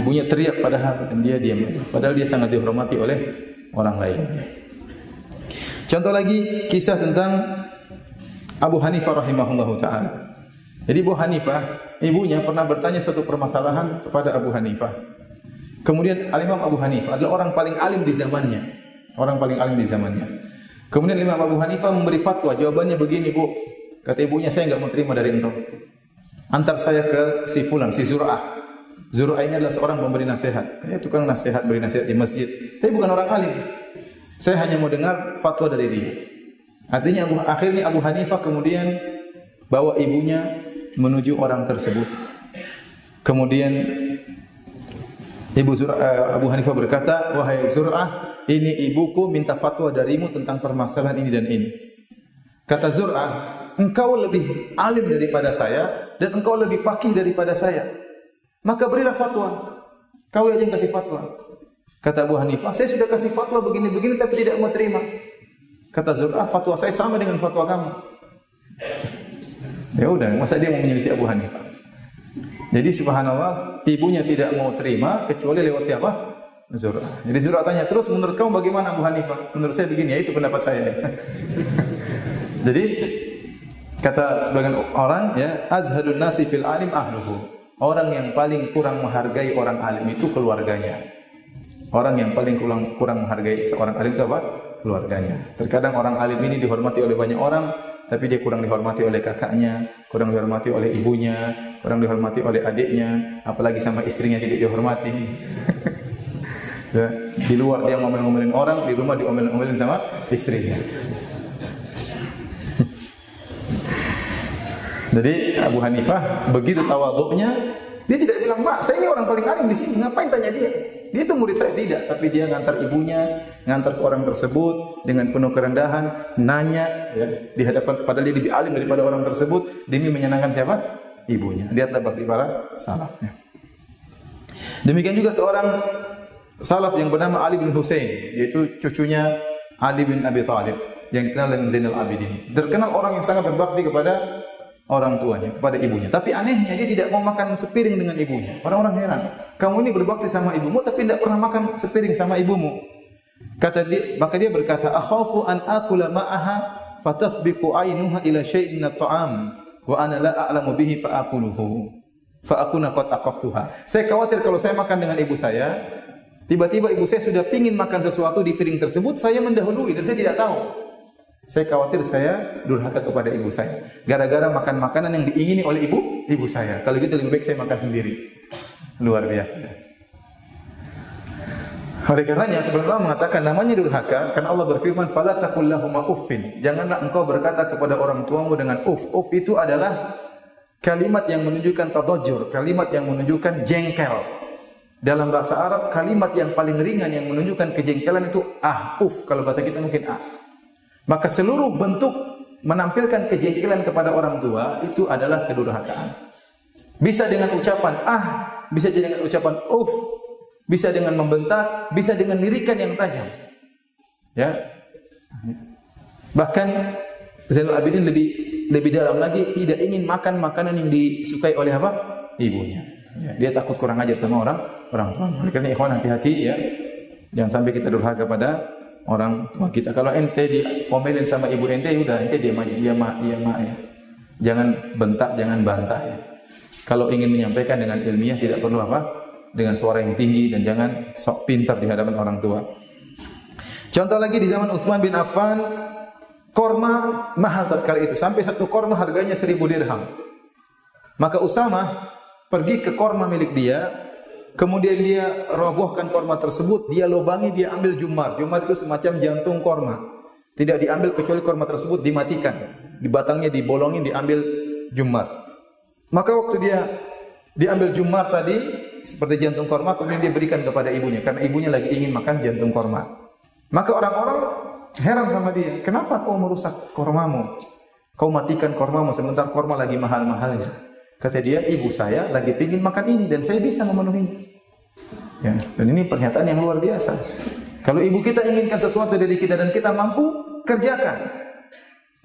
Ibunya teriak padahal dan dia diam aja. Padahal dia sangat dihormati oleh orang lain. Contoh lagi kisah tentang Abu Hanifah rahimahullahu taala. Jadi Abu Hanifah, ibunya pernah bertanya suatu permasalahan kepada Abu Hanifah. Kemudian Al-Imam Abu Hanifah adalah orang paling alim di zamannya. Orang paling alim di zamannya. Kemudian Imam Abu Hanifah memberi fatwa, jawabannya begini, Bu. Kata ibunya, saya enggak mau terima dari engkau. Antar saya ke si fulan, si Zur'ah. Zur'a ini adalah seorang pemberi nasihat. Ya, tukang nasihat, beri nasihat di masjid. Tapi bukan orang alim. Saya hanya mau dengar fatwa dari dia. Artinya Abu, akhirnya Abu Hanifah kemudian bawa ibunya menuju orang tersebut. Kemudian Ibu Zur'ah, eh, Abu Hanifah berkata, "Wahai Zur'ah, ini ibuku minta fatwa darimu tentang permasalahan ini dan ini." Kata Zur'ah, "Engkau lebih alim daripada saya dan engkau lebih fakih daripada saya. Maka berilah fatwa. Kau aja yang kasih fatwa. Kata Abu Hanifah, saya sudah kasih fatwa begini-begini tapi tidak mau terima. Kata Zur'ah, fatwa saya sama dengan fatwa kamu. Ya udah, masa dia mau menyelisih Abu Hanifah? Jadi subhanallah, ibunya tidak mau terima kecuali lewat siapa? Zur'ah. Jadi Zur'ah tanya, terus menurut kamu bagaimana Abu Hanifah? Menurut saya begini, ya itu pendapat saya. Jadi kata sebagian orang ya, azhadun nasi fil alim ahluhu. Orang yang paling kurang menghargai orang alim itu keluarganya. Orang yang paling kurang, kurang menghargai seorang alim itu apa? Keluarganya. Terkadang orang alim ini dihormati oleh banyak orang, tapi dia kurang dihormati oleh kakaknya, kurang dihormati oleh ibunya, kurang dihormati oleh adiknya, apalagi sama istrinya tidak dihormati. Ya, di luar dia ngomel-ngomelin orang, di rumah diomel-ngomelin sama istrinya. Jadi Abu Hanifah begitu tawaduknya, dia tidak bilang, "Mak, saya ini orang paling alim di sini, ngapain tanya dia?" Dia itu murid saya tidak, tapi dia ngantar ibunya, ngantar ke orang tersebut dengan penuh kerendahan, nanya ya, di hadapan padahal dia lebih alim daripada orang tersebut demi menyenangkan siapa? Ibunya. Lihatlah bakti para salafnya. Demikian juga seorang salaf yang bernama Ali bin Hussein, yaitu cucunya Ali bin Abi Thalib yang dikenal dengan Zainal Abidin. Terkenal orang yang sangat berbakti kepada orang tuanya, kepada ibunya. Tapi anehnya dia tidak mau makan sepiring dengan ibunya. Orang-orang heran, kamu ini berbakti sama ibumu tapi tidak pernah makan sepiring sama ibumu. Kata dia, maka dia berkata, "Akhafu an akula ma'aha fatasbiqu ainuha ila syai'in min at-ta'am wa ana la a'lamu bihi fa akuluhu." Fa akuna qad aqaftuha. Saya khawatir kalau saya makan dengan ibu saya, tiba-tiba ibu saya sudah pingin makan sesuatu di piring tersebut, saya mendahului dan saya tidak tahu. Saya khawatir saya durhaka kepada ibu saya. Gara-gara makan makanan yang diingini oleh ibu, ibu saya. Kalau gitu lebih baik saya makan sendiri. Luar biasa. Oleh karenanya sebenarnya mengatakan namanya durhaka karena Allah berfirman fala taqul uffin. Janganlah engkau berkata kepada orang tuamu dengan uff. Uff itu adalah kalimat yang menunjukkan tadajjur, kalimat yang menunjukkan jengkel. Dalam bahasa Arab kalimat yang paling ringan yang menunjukkan kejengkelan itu ah, uff. Kalau bahasa kita mungkin ah. Maka seluruh bentuk menampilkan kejengkelan kepada orang tua itu adalah kedurhakaan. Bisa dengan ucapan ah, bisa dengan ucapan uff, bisa dengan membentak, bisa dengan lirikan yang tajam. Ya. Bahkan Zainal Abidin lebih lebih dalam lagi tidak ingin makan makanan yang disukai oleh apa? ibunya. Ya, dia takut kurang ajar sama orang orang tuanya. Karena ikhwan hati-hati ya. Jangan sampai kita durhaka pada orang tua kita. Kalau ente diomelin sama ibu ente, ya udah ente diam aja, iya mak, iya mak ya. Jangan bentak, jangan bantah ya. Kalau ingin menyampaikan dengan ilmiah tidak perlu apa? Dengan suara yang tinggi dan jangan sok pintar di hadapan orang tua. Contoh lagi di zaman Utsman bin Affan, korma mahal tatkala itu. Sampai satu korma harganya seribu dirham. Maka Usama pergi ke korma milik dia, Kemudian dia robohkan korma tersebut, dia lobangi, dia ambil jumar. Jumar itu semacam jantung korma. Tidak diambil kecuali korma tersebut dimatikan. Di batangnya dibolongin, diambil jumar. Maka waktu dia diambil jumar tadi, seperti jantung korma, kemudian dia berikan kepada ibunya. Karena ibunya lagi ingin makan jantung korma. Maka orang-orang heran sama dia. Kenapa kau merusak kormamu? Kau matikan kormamu sementara korma lagi mahal-mahalnya. Kata dia, ibu saya lagi pingin makan ini dan saya bisa memenuhinya. Ya, dan ini pernyataan yang luar biasa. Kalau ibu kita inginkan sesuatu dari kita dan kita mampu, kerjakan.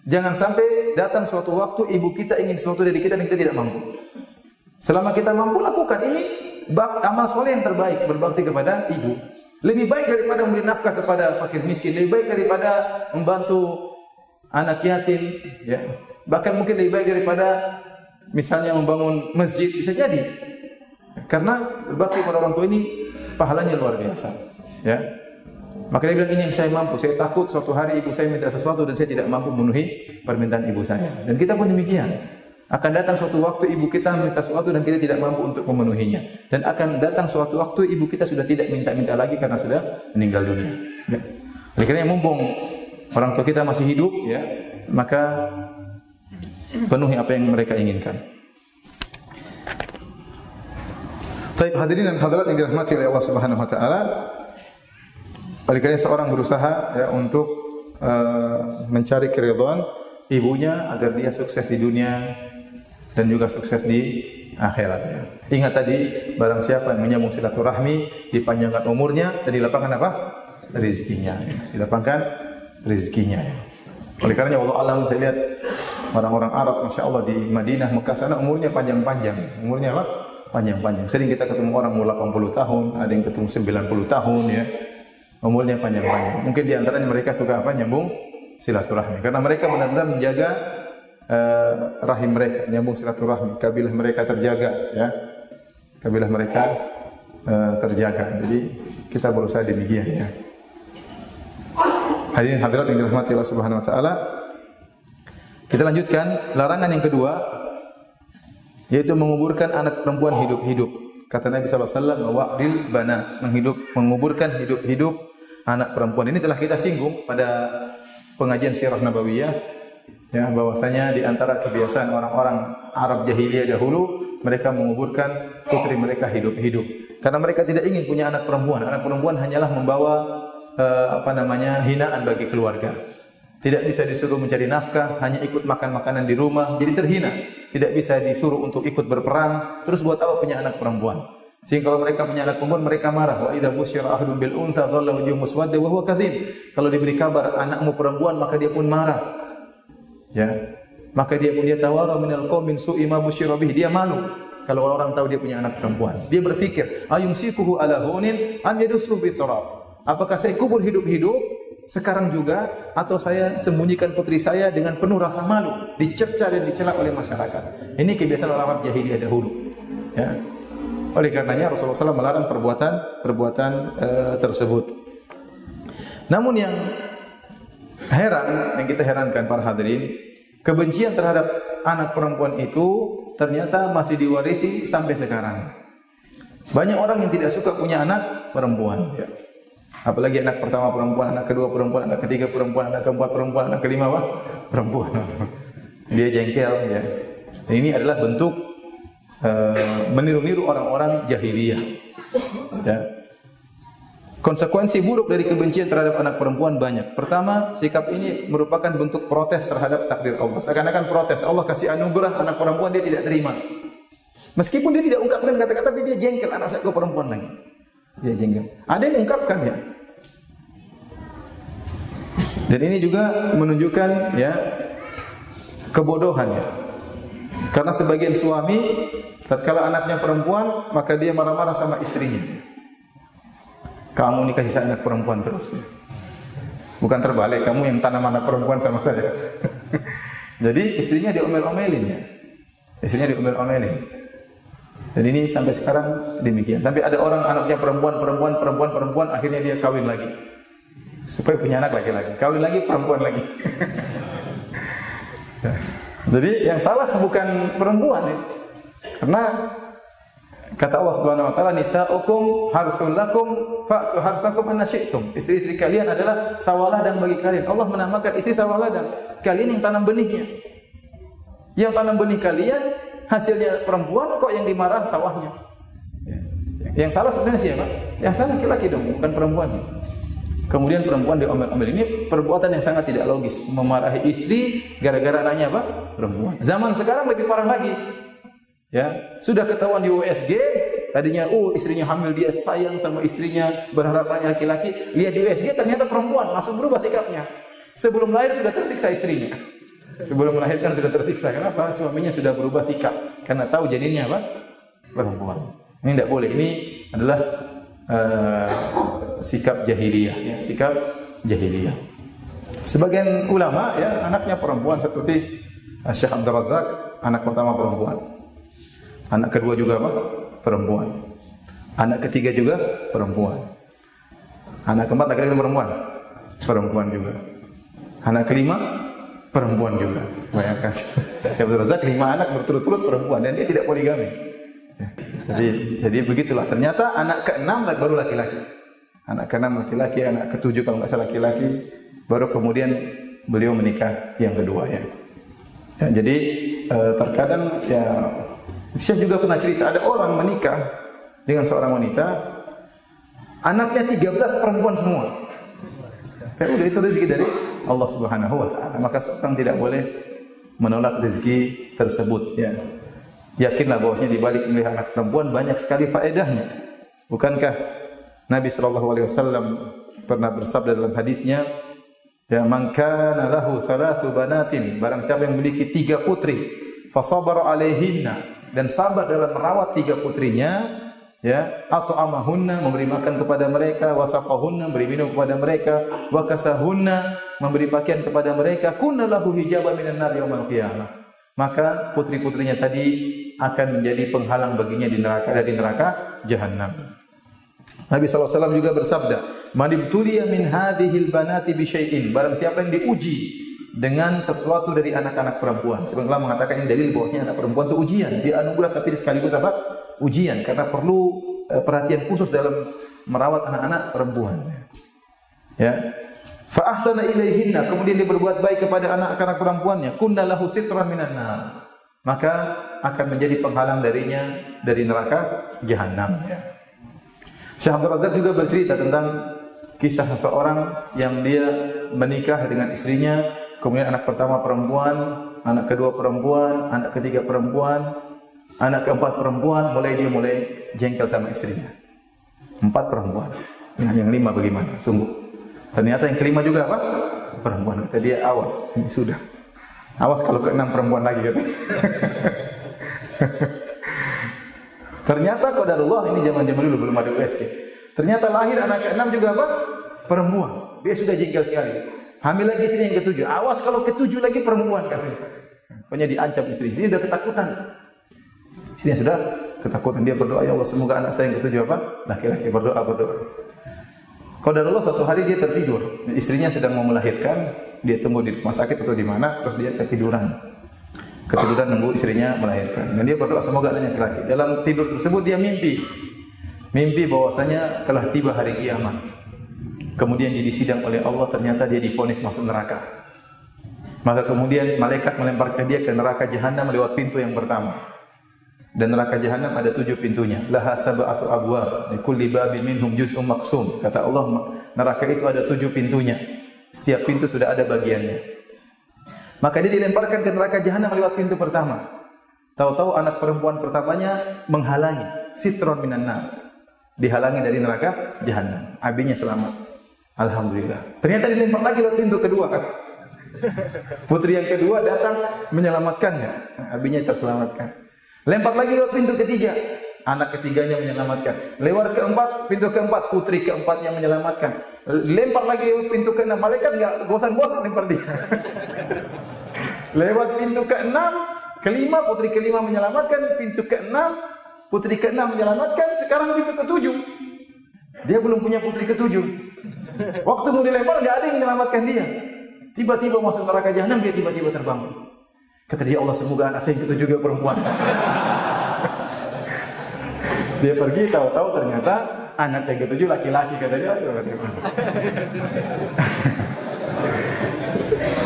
Jangan sampai datang suatu waktu ibu kita ingin sesuatu dari kita dan kita tidak mampu. Selama kita mampu lakukan ini amal soleh yang terbaik berbakti kepada ibu. Lebih baik daripada memberi nafkah kepada fakir miskin, lebih baik daripada membantu anak yatim, ya. Bahkan mungkin lebih baik daripada misalnya membangun masjid bisa jadi. Karena berbakti kepada orang tua ini pahalanya luar biasa. Ya. Maka dia bilang ini yang saya mampu. Saya takut suatu hari ibu saya minta sesuatu dan saya tidak mampu memenuhi permintaan ibu saya. Dan kita pun demikian. Akan datang suatu waktu ibu kita minta sesuatu dan kita tidak mampu untuk memenuhinya. Dan akan datang suatu waktu ibu kita sudah tidak minta-minta lagi karena sudah meninggal dunia. Ya. Oleh karena mumpung orang tua kita masih hidup, ya, maka penuhi apa yang mereka inginkan. Baik hadirin dan hadirat yang dirahmati oleh Allah Subhanahu wa taala. Oleh karena seorang berusaha ya untuk uh, mencari keridhaan ibunya agar dia sukses di dunia dan juga sukses di akhirat ya. Ingat tadi barang siapa yang menyambung silaturahmi dipanjangkan umurnya dan dilapangkan apa? rezekinya. Ya. Dilapangkan rezekinya ya. Oleh karenanya Allah alam saya lihat orang-orang Arab Masya Allah di Madinah, Mekah sana umurnya panjang-panjang. Umurnya apa? Panjang-panjang. Sering kita ketemu orang umur 80 tahun, ada yang ketemu 90 tahun ya. Umurnya panjang-panjang. Mungkin di antaranya mereka suka apa? Nyambung silaturahmi. Karena mereka benar-benar menjaga uh, rahim mereka, nyambung silaturahmi. Kabilah mereka terjaga ya. Kabilah mereka uh, terjaga. Jadi kita berusaha demikian ya. Hadirin hadirat yang dirahmati Allah Subhanahu wa taala, kita lanjutkan larangan yang kedua yaitu menguburkan anak perempuan hidup-hidup. Kata Nabi sallallahu alaihi wasallam, "Wa'dil bana," menghidup menguburkan hidup-hidup anak perempuan. Ini telah kita singgung pada pengajian sirah nabawiyah ya bahwasanya di antara kebiasaan orang-orang Arab jahiliyah dahulu mereka menguburkan putri mereka hidup-hidup karena mereka tidak ingin punya anak perempuan anak perempuan hanyalah membawa uh, apa namanya hinaan bagi keluarga tidak bisa disuruh mencari nafkah hanya ikut makan makanan di rumah jadi terhina. Tidak bisa disuruh untuk ikut berperang terus buat apa punya anak perempuan? Sehingga kalau mereka punya anak perempuan mereka marah. Wa idza busyira ahadun bil untha dhalla wajhuhu muswadda wa huwa kalau diberi kabar anakmu perempuan maka dia pun marah. Ya. Maka dia pun dia tawara minal qaumin su'i ma busyira Dia malu. Kalau orang tahu dia punya anak perempuan. Dia berpikir, ayumsikuhu ala hunin am yadussu fi Apakah saya kubur hidup-hidup sekarang juga atau saya sembunyikan putri saya dengan penuh rasa malu, dicerca dan dicela oleh masyarakat. Ini kebiasaan orang Arab jahiliyah dahulu. Ya. Oleh karenanya Rasulullah SAW melarang perbuatan perbuatan uh, tersebut. Namun yang heran yang kita herankan para hadirin, kebencian terhadap anak perempuan itu ternyata masih diwarisi sampai sekarang. Banyak orang yang tidak suka punya anak perempuan. Ya. Apalagi anak pertama perempuan, anak kedua perempuan, anak ketiga perempuan, anak keempat perempuan, anak kelima apa? Perempuan. Dia jengkel ya. Ini adalah bentuk uh, meniru-niru orang-orang jahiliyah. Ya. Konsekuensi buruk dari kebencian terhadap anak perempuan banyak. Pertama, sikap ini merupakan bentuk protes terhadap takdir Allah. Seakan-akan protes, Allah kasih anugerah anak perempuan dia tidak terima. Meskipun dia tidak ungkapkan kata-kata, tapi dia jengkel anak saya ke perempuan lagi. Dia jengkel. Ada yang ungkapkan ya. Dan ini juga menunjukkan ya kebodohan ya. Karena sebagian suami tatkala anaknya perempuan, maka dia marah-marah sama istrinya. Kamu nikah kasih anak perempuan terus. Bukan terbalik, kamu yang tanam anak perempuan sama saya. Jadi istrinya diomel-omelin ya. Istrinya diomel-omelin. Dan ini sampai sekarang demikian. Sampai ada orang anaknya perempuan, perempuan, perempuan, perempuan, akhirnya dia kawin lagi. Supaya punya anak laki-laki. Kawin lagi, perempuan lagi. Jadi yang salah bukan perempuan ya. Karena Kata Allah Subhanahu wa taala, "Nisa'ukum harsul lakum fa'tu harsakum an Istri-istri kalian adalah sawaladang bagi kalian. Allah menamakan istri sawaladang. Kalian yang tanam benihnya. Yang tanam benih kalian hasilnya perempuan kok yang dimarah sawahnya. Ya. Yang salah sebenarnya siapa? Yang salah laki-laki dong, bukan perempuan. Kemudian perempuan diomel-omel. Ini perbuatan yang sangat tidak logis. Memarahi istri gara-gara anaknya apa? Perempuan. Zaman sekarang lebih parah lagi. Ya, sudah ketahuan di USG, tadinya oh istrinya hamil dia sayang sama istrinya, berharap laki-laki, lihat di USG ternyata perempuan, langsung berubah sikapnya. Sebelum lahir sudah tersiksa istrinya. Sebelum melahirkan sudah tersiksa. Kenapa? Suaminya sudah berubah sikap karena tahu janinnya apa? Perempuan. Ini tidak boleh. Ini adalah uh, sikap jahiliyah, ya, sikap jahiliyah. Sebagian ulama ya anaknya perempuan seperti Syekh Abdul Razak, anak pertama perempuan. Anak kedua juga apa? Perempuan. Anak ketiga juga perempuan. Anak keempat laki-laki perempuan. Perempuan juga. Anak kelima perempuan juga. Bayangkan. Saya Razak lima anak berturut-turut perempuan dan dia tidak poligami. Jadi jadi begitulah. Ternyata anak keenam baru laki-laki. Anak keenam laki-laki, anak ketujuh kalau nggak salah laki-laki, baru kemudian beliau menikah yang kedua ya. ya jadi eh, terkadang ya saya juga pernah cerita ada orang menikah dengan seorang wanita, anaknya 13 perempuan semua. Ya udah itu rezeki dari Allah Subhanahu wa taala. Maka seorang tidak boleh menolak rezeki tersebut ya. Yakinlah bahwasanya di balik memilih anak perempuan banyak sekali faedahnya. Bukankah Nabi sallallahu alaihi wasallam pernah bersabda dalam hadisnya, "Ya man kana lahu thalathu banatin, barang siapa yang memiliki tiga putri, fasabara alaihinna, dan sabar dalam merawat tiga putrinya ya atau amahunna memberi makan kepada mereka wasaqahunna memberi minum kepada mereka wa kasahunna memberi pakaian kepada mereka kunna lahu hijaban minan nar yaumil qiyamah. Maka putri-putrinya tadi akan menjadi penghalang baginya di neraka dari neraka jahanam Nabi SAW juga bersabda, "Manibtuliya min hadhil banati bi syai'in." Barang siapa yang diuji dengan sesuatu dari anak-anak perempuan. Sebagaimana mengatakan ini dalil bahwasanya anak perempuan itu ujian. Dia anugerah tapi sekaligus apa? Ujian karena perlu uh, perhatian khusus dalam merawat anak-anak perempuan. Ya. Fa ahsana ilaihinna, kemudian dia berbuat baik kepada anak-anak perempuannya, kunna lahu sitran minan nar. Maka akan menjadi penghalang darinya dari neraka jahanam. Syekh Abdul Razak juga bercerita tentang kisah seseorang yang dia menikah dengan istrinya, kemudian anak pertama perempuan, anak kedua perempuan, anak ketiga perempuan, anak keempat perempuan, mulai dia mulai jengkel sama istrinya. Empat perempuan. Nah, yang lima bagaimana? Tunggu. Ternyata yang kelima juga apa? Perempuan. Kata dia, awas, ini sudah. Awas kalau keenam perempuan lagi kata. Ternyata Allah ini zaman-zaman dulu belum ada USG. Ternyata lahir anak keenam juga apa? Perempuan. Dia sudah jengkel sekali. Hamil lagi istri yang ketujuh. Awas kalau ketujuh lagi perempuan katanya. Pokoknya diancam istri. Ini udah ketakutan. Istrinya sudah ketakutan. Dia berdoa, ya Allah semoga anak saya yang ketujuh apa? Laki-laki berdoa, berdoa. Allah suatu hari dia tertidur, istrinya sedang mau melahirkan, dia tunggu di rumah sakit atau di mana, terus dia ketiduran. Ketiduran nunggu istrinya melahirkan. Dan dia berdoa semoga anaknya laki. Dalam tidur tersebut dia mimpi. Mimpi bahwasanya telah tiba hari kiamat. Kemudian dia disidang oleh Allah, ternyata dia difonis masuk neraka. Maka kemudian malaikat melemparkan dia ke neraka jahanam lewat pintu yang pertama. Dan neraka jahanam ada tujuh pintunya. Laha sab'atu abwab, kulli babin minhum juz'un maqsum. Kata Allah, neraka itu ada tujuh pintunya. Setiap pintu sudah ada bagiannya. Maka dia dilemparkan ke neraka jahanam lewat pintu pertama. Tahu-tahu anak perempuan pertamanya menghalangi sitron minan nar. Dihalangi dari neraka jahanam. Abinya selamat. Alhamdulillah. Ternyata dilempar lagi lewat pintu kedua. Putri yang kedua datang menyelamatkannya. Abinya terselamatkan. Lempar lagi lewat pintu ketiga. Anak ketiganya menyelamatkan. Lewat keempat, pintu keempat, putri keempatnya menyelamatkan. Lempar lagi pintu keenam. Malaikat nggak bosan-bosan lempar dia. lewat pintu keenam, kelima, putri kelima menyelamatkan. Pintu keenam, putri keenam menyelamatkan. Sekarang pintu ketujuh. Dia belum punya putri ketujuh. Waktu mau dilempar nggak ada yang menyelamatkan dia. Tiba-tiba masuk neraka jahanam dia tiba-tiba terbangun. Kata dia Allah semoga anak saya itu juga perempuan. Dia pergi tahu-tahu ternyata anak yang ketujuh laki-laki kata dia.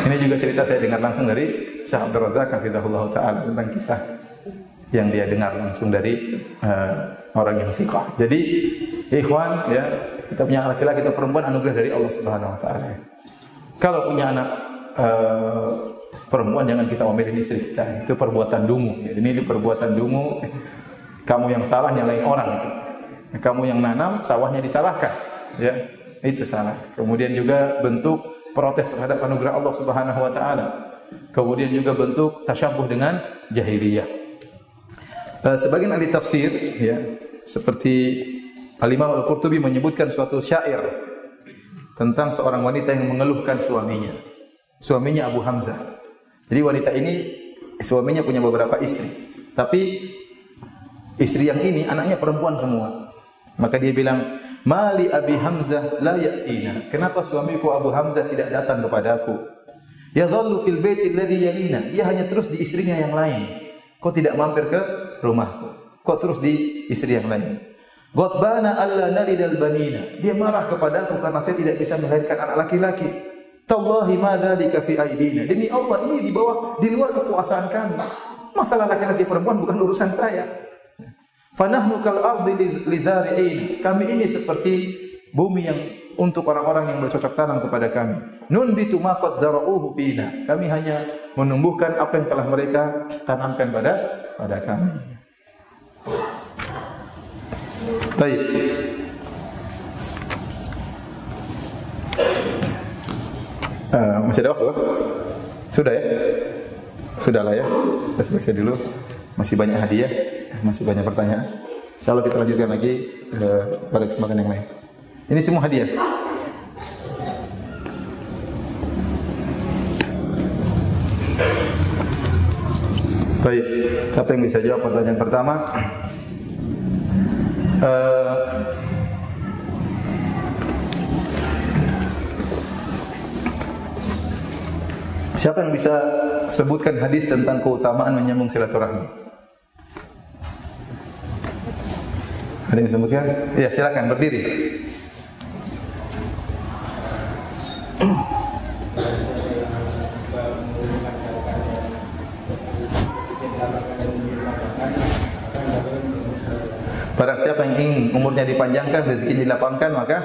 Ini juga cerita saya dengar langsung dari Syekh Abdul Razak Hafizahullah Ta'ala tentang kisah yang dia dengar langsung dari uh, orang yang sikoh. Jadi, ikhwan ya, kita punya laki-laki atau perempuan anugerah dari Allah Subhanahu wa taala. Kalau punya anak uh, perempuan jangan kita omelin istri kita. Itu perbuatan dungu. Ya, ini perbuatan dungu. Kamu yang salah nyalain orang. Kamu yang nanam, sawahnya disalahkan. Ya, itu salah. Kemudian juga bentuk protes terhadap anugerah Allah Subhanahu wa taala. Kemudian juga bentuk tasyabuh dengan jahiliyah. Uh, sebagian ahli tafsir ya, seperti Al-Imam Al-Qurtubi menyebutkan suatu syair tentang seorang wanita yang mengeluhkan suaminya. Suaminya Abu Hamzah. Jadi wanita ini suaminya punya beberapa istri, tapi istri yang ini anaknya perempuan semua. Maka dia bilang, "Mali Abi Hamzah la ya'tina." Kenapa suamiku Abu Hamzah tidak datang kepadaku? Yadhallu fil baiti alladhi yalina. Dia hanya terus di istrinya yang lain. Kok tidak mampir ke rumahku? Kok terus di istri yang lain? Ghadbana alla nalidal banina. Dia marah kepadaku karena saya tidak bisa melahirkan anak laki-laki. Tallahi ma dzalika fi aidina. Demi Allah ini di bawah di luar kekuasaan kami. Masalah laki-laki perempuan bukan urusan saya. Fanahnu kal ardi lizari'in. Kami ini seperti bumi yang untuk orang-orang yang bercocok tanam kepada kami. Nun bitu ma qad zara'uhu fina. Kami hanya menumbuhkan apa yang telah mereka tanamkan pada pada kami. Baik. Uh, masih ada waktu? Sudah ya? Sudah lah ya. Kita selesai dulu. Masih banyak hadiah, masih banyak pertanyaan. Insya Allah kita lanjutkan lagi uh, pada kesempatan yang lain. Ini semua hadiah. Baik, siapa yang bisa jawab pertanyaan pertama? Uh, Siapa yang bisa sebutkan hadis tentang keutamaan menyambung silaturahmi? Ada yang disebutkan? Ya, silakan berdiri. Barang siapa yang ingin umurnya dipanjangkan, rezeki dilapangkan, maka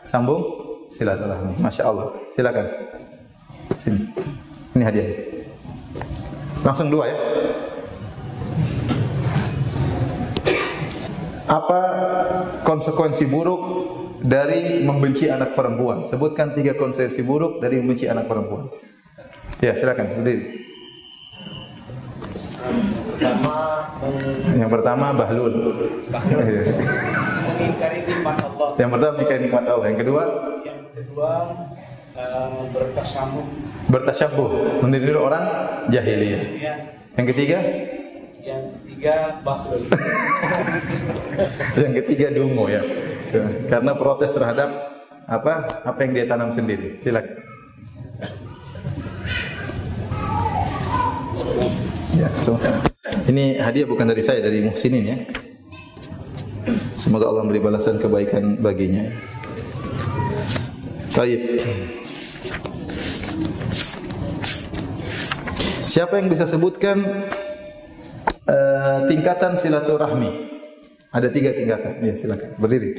sambung silaturahmi. Masya Allah. Silakan. Sini. Ini hadiah. Langsung dua ya. Apa konsekuensi buruk dari membenci anak perempuan? Sebutkan tiga konsekuensi buruk dari membenci anak perempuan. Ya, silakan. Berdiri. Pertama, Yang pertama bahlul. Iya. mengingkari nikmat Allah. Yang pertama mengingkari nikmat Allah. Yang kedua Yang kedua, eh, bertasamuh. bertasyabuh, meniru orang jahiliyah. Ya. Yang ketiga, ketiga, bahlul. yang ketiga dungo ya. Karena protes terhadap apa apa yang dia tanam sendiri. Silakan. Ya. Ini hadiah bukan dari saya, dari Muhsinin ya. Semoga Allah memberi balasan kebaikan baginya. Taib. Siapa yang bisa sebutkan eh, tingkatan silaturahmi? Ada tiga tingkatan. Ya, silakan. Berdiri.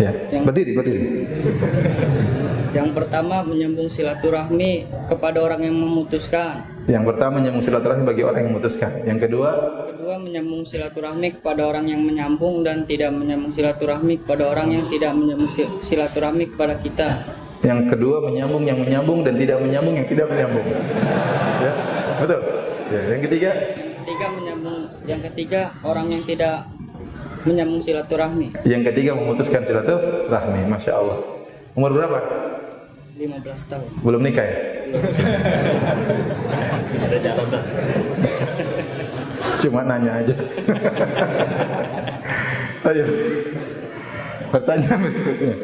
Ya, berdiri, berdiri. Yang pertama menyambung silaturahmi kepada orang yang memutuskan. Yang pertama menyambung silaturahmi bagi orang yang memutuskan. Yang kedua, Kedua menyambung silaturahmi kepada orang yang menyambung dan tidak menyambung silaturahmi kepada orang yang tidak menyambung si- silaturahmi kepada kita. yang kedua menyambung yang menyambung dan tidak menyambung yang tidak menyambung. Ya, betul. Ya, yang ketiga, Ketiga menyambung yang ketiga orang yang tidak menyambung silaturahmi. yang ketiga memutuskan silaturahmi. Masya Allah. Umur berapa? 15 tahun. Belum nikah ya? Cuma nanya aja. Ayo. Pertanyaan berikutnya.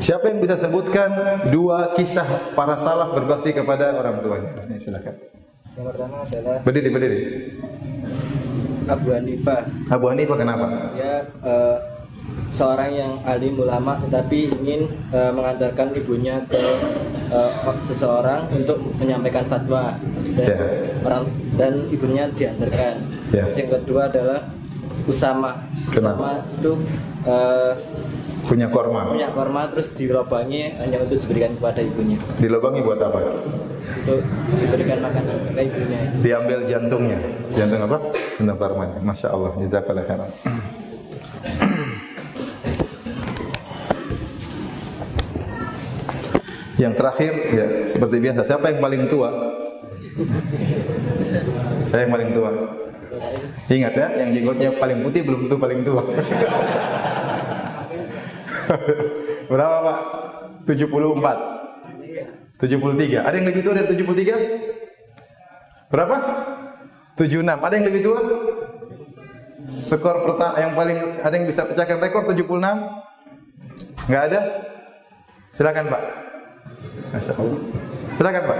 Siapa yang bisa sebutkan dua kisah para salaf berbakti kepada orang tuanya? Ini silakan. Yang pertama adalah Berdiri, berdiri. Abu Hanifah. Abu Hanifah kenapa? Dia eh, seorang yang alim ulama tetapi ingin eh, mengantarkan ibunya ke eh, seseorang untuk menyampaikan fatwa dan Ya. orang dan ibunya diantarkan. Ya. Yang kedua adalah Usama. Kenapa? Usama itu eh, Punya korma. punya korma terus dilobangi hanya untuk diberikan kepada ibunya. Dilobangi buat apa? Untuk diberikan makanan ke ibunya. Diambil jantungnya. Jantung apa? Jantung kormanya. Masya Allah. Jazakallah khairan. Yang terakhir, ya seperti biasa. Siapa yang paling tua? Saya yang paling tua. Ingat ya, yang jenggotnya paling putih belum tentu paling tua. Berapa Pak? 74. 73. Ada yang lebih tua dari 73? Berapa? 76. Ada yang lebih tua? Skor pertama yang paling ada yang bisa pecahkan rekor 76? Enggak ada? Silakan, Pak. Masya Allah. Silakan, Pak.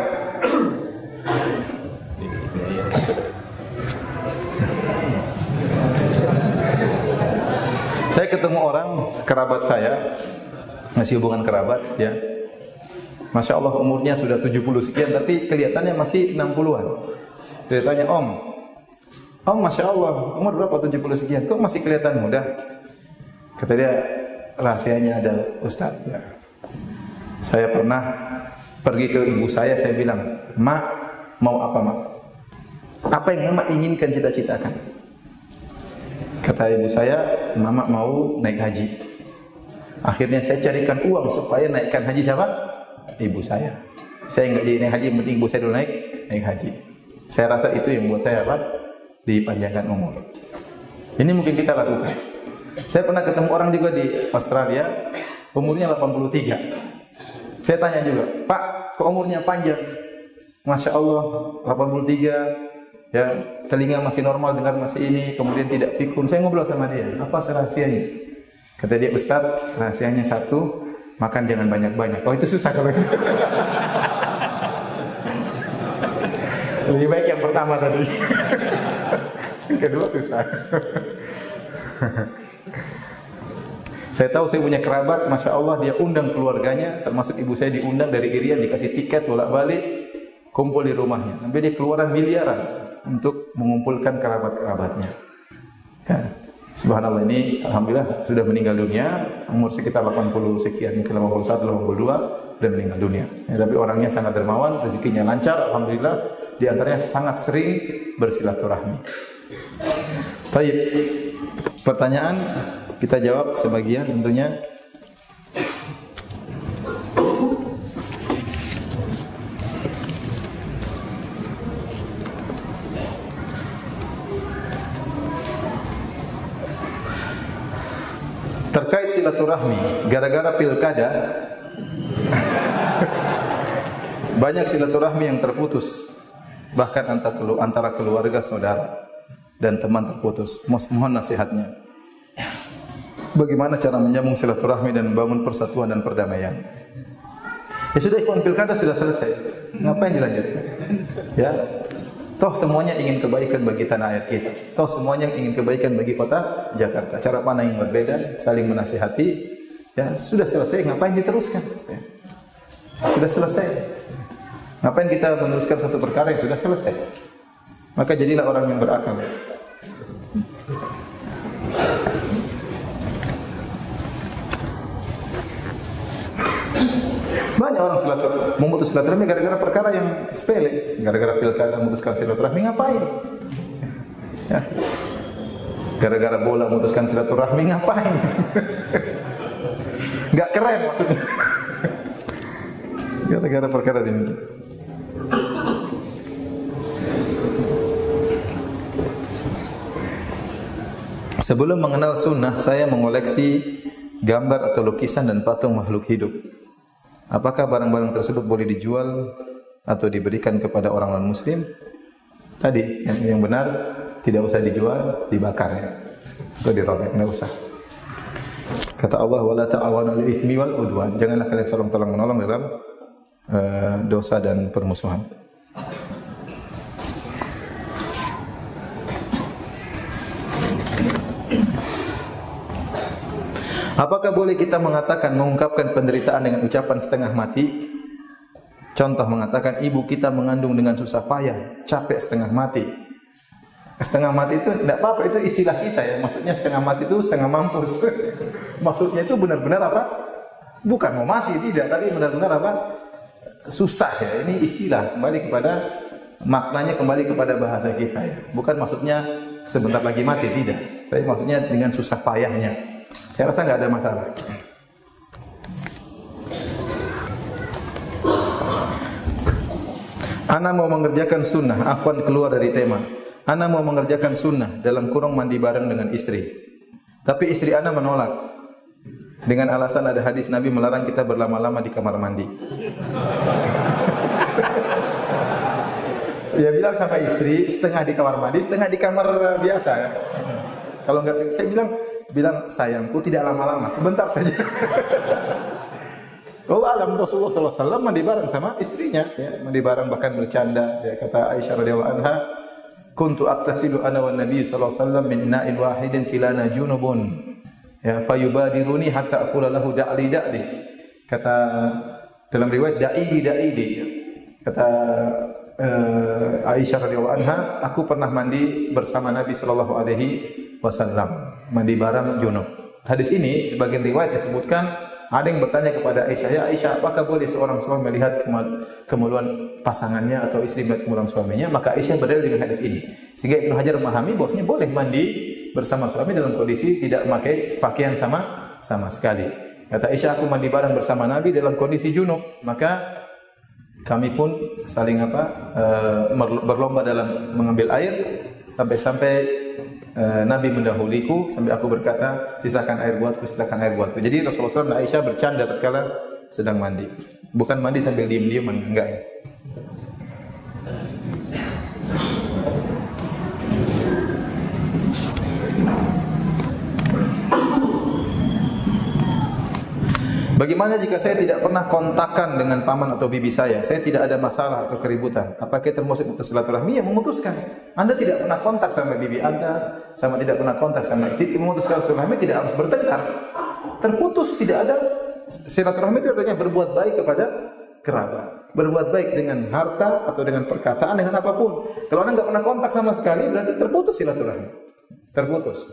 Saya ketemu orang kerabat saya masih hubungan kerabat ya. Masya Allah umurnya sudah 70 sekian tapi kelihatannya masih 60-an. Saya tanya, Om, Om Masya Allah umur berapa 70 sekian? Kok masih kelihatan muda? Kata dia, rahasianya ada Ustaz. Ya. Saya pernah pergi ke ibu saya, saya bilang, Mak, mau apa Mak? Apa yang Mama inginkan cita-citakan? Kata ibu saya, Mama mau naik haji. Akhirnya saya carikan uang supaya naikkan haji siapa? Ibu saya. Saya nggak jadi naik haji, penting ibu saya dulu naik naik haji. Saya rasa itu yang buat saya apa? Dipanjangkan umur. Ini mungkin kita lakukan. Saya pernah ketemu orang juga di Australia, umurnya 83. Saya tanya juga, Pak, kok umurnya panjang? Masya Allah, 83, ya telinga masih normal dengar masih ini kemudian tidak pikun. Saya ngobrol sama dia apa rahasianya? Kata dia Ustaz rahasianya satu makan jangan banyak-banyak. Oh itu susah kalau lebih baik yang pertama tadi. Kedua susah. Saya tahu saya punya kerabat Masya Allah dia undang keluarganya termasuk ibu saya diundang dari Irian dikasih tiket bolak-balik kumpul di rumahnya. Sampai dia keluaran miliaran untuk mengumpulkan kerabat-kerabatnya. Ya. Subhanallah ini alhamdulillah sudah meninggal dunia umur sekitar 80 sekian mungkin 81 82 sudah meninggal dunia. Ya, tapi orangnya sangat dermawan, rezekinya lancar alhamdulillah di antaranya sangat sering bersilaturahmi. Baik. Pertanyaan kita jawab sebagian tentunya. Silaturahmi, gara-gara pilkada banyak silaturahmi yang terputus bahkan antara keluarga saudara dan teman terputus. Mohon nasihatnya. Bagaimana cara menyambung silaturahmi dan membangun persatuan dan perdamaian? Ya sudah ikut pilkada sudah selesai. Ngapain dilanjutkan? Ya. Toh semuanya ingin kebaikan bagi tanah air kita. Toh semuanya ingin kebaikan bagi kota Jakarta. Cara pandang yang berbeda, saling menasihati. Ya, sudah selesai, ngapain diteruskan? Ya. Sudah selesai. Ngapain kita meneruskan satu perkara yang sudah selesai? Maka jadilah orang yang berakal. Banyak orang silaturahmi memutus silaturahmi gara-gara perkara yang sepele, gara-gara pilkada memutuskan silaturahmi ngapain? Ya. Gara-gara bola memutuskan silaturahmi ngapain? Gak keren maksudnya. Gara-gara perkara demikian. Sebelum mengenal sunnah, saya mengoleksi gambar atau lukisan dan patung makhluk hidup. Apakah barang-barang tersebut boleh dijual atau diberikan kepada orang non-muslim? Tadi yang, yang benar tidak usah dijual, dibakar ya. Atau dirobek, tidak usah. Kata Allah, "Wala ta'awanu al itsmi wal udwan." Janganlah kalian saling tolong menolong dalam uh, dosa dan permusuhan. Apakah boleh kita mengatakan mengungkapkan penderitaan dengan ucapan setengah mati? Contoh mengatakan ibu kita mengandung dengan susah payah, capek setengah mati. Setengah mati itu tidak apa-apa, itu istilah kita ya. Maksudnya setengah mati itu setengah mampus. Maksudnya itu benar-benar apa? Bukan mau mati tidak, tapi benar-benar apa? Susah ya. Ini istilah kembali kepada maknanya kembali kepada bahasa kita ya. Bukan maksudnya sebentar lagi mati tidak, tapi maksudnya dengan susah payahnya. Saya rasa nggak ada masalah. Ana mau mengerjakan sunnah, afwan keluar dari tema. Ana mau mengerjakan sunnah dalam kurung mandi bareng dengan istri. Tapi istri Ana menolak. Dengan alasan ada hadis Nabi melarang kita berlama-lama di kamar mandi. Dia bilang sama istri, setengah di kamar mandi, setengah di kamar biasa. Kalau nggak, saya bilang, bilang sayangku tidak lama-lama, sebentar saja. Oh alam Rasulullah SAW mandi bareng sama istrinya, ya, mandi bareng bahkan bercanda. Ya, kata Aisyah radhiyallahu anha, kuntu aktasilu ana wan Nabi wasallam min na'in wahidin kilana junubun. Ya, fayubadiruni hatta aqula lahu da'li da'li. Kata dalam riwayat da'ili da'ili. Kata uh, Aisyah radhiyallahu anha, aku pernah mandi bersama Nabi sallallahu alaihi wasallam, mandi bareng junub. Hadis ini sebagian riwayat disebutkan ada yang bertanya kepada Aisyah, "Ya Aisyah, apakah boleh seorang suami melihat kemeluan pasangannya atau istri melihat kemeluan suaminya?" Maka Aisyah berdalil dengan hadis ini. Sehingga Ibnu Hajar memahami bahwasanya boleh mandi bersama suami dalam kondisi tidak memakai pakaian sama sama sekali. Kata Aisyah, "Aku mandi bareng bersama Nabi dalam kondisi junub." Maka kami pun saling apa? Uh, berlomba dalam mengambil air sampai-sampai Eh, Nabi mendahuliku sampai aku berkata, sisakan air buatku, sisakan air buatku. Jadi Rasulullah SAW dan Aisyah bercanda tatkala sedang mandi. Bukan mandi sambil diem-diem, enggak. Bagaimana jika saya tidak pernah kontakkan dengan paman atau bibi saya? Saya tidak ada masalah atau keributan. Apakah termasuk putus silaturahmi? yang memutuskan. Anda tidak pernah kontak sama bibi Anda, sama tidak pernah kontak sama istri, memutuskan silaturahmi tidak harus bertengkar. Terputus tidak ada silaturahmi itu artinya berbuat baik kepada kerabat. berbuat baik dengan harta atau dengan perkataan dengan apa pun. Kalau anda nggak pernah kontak sama sekali berarti terputus silaturahmi. Terputus.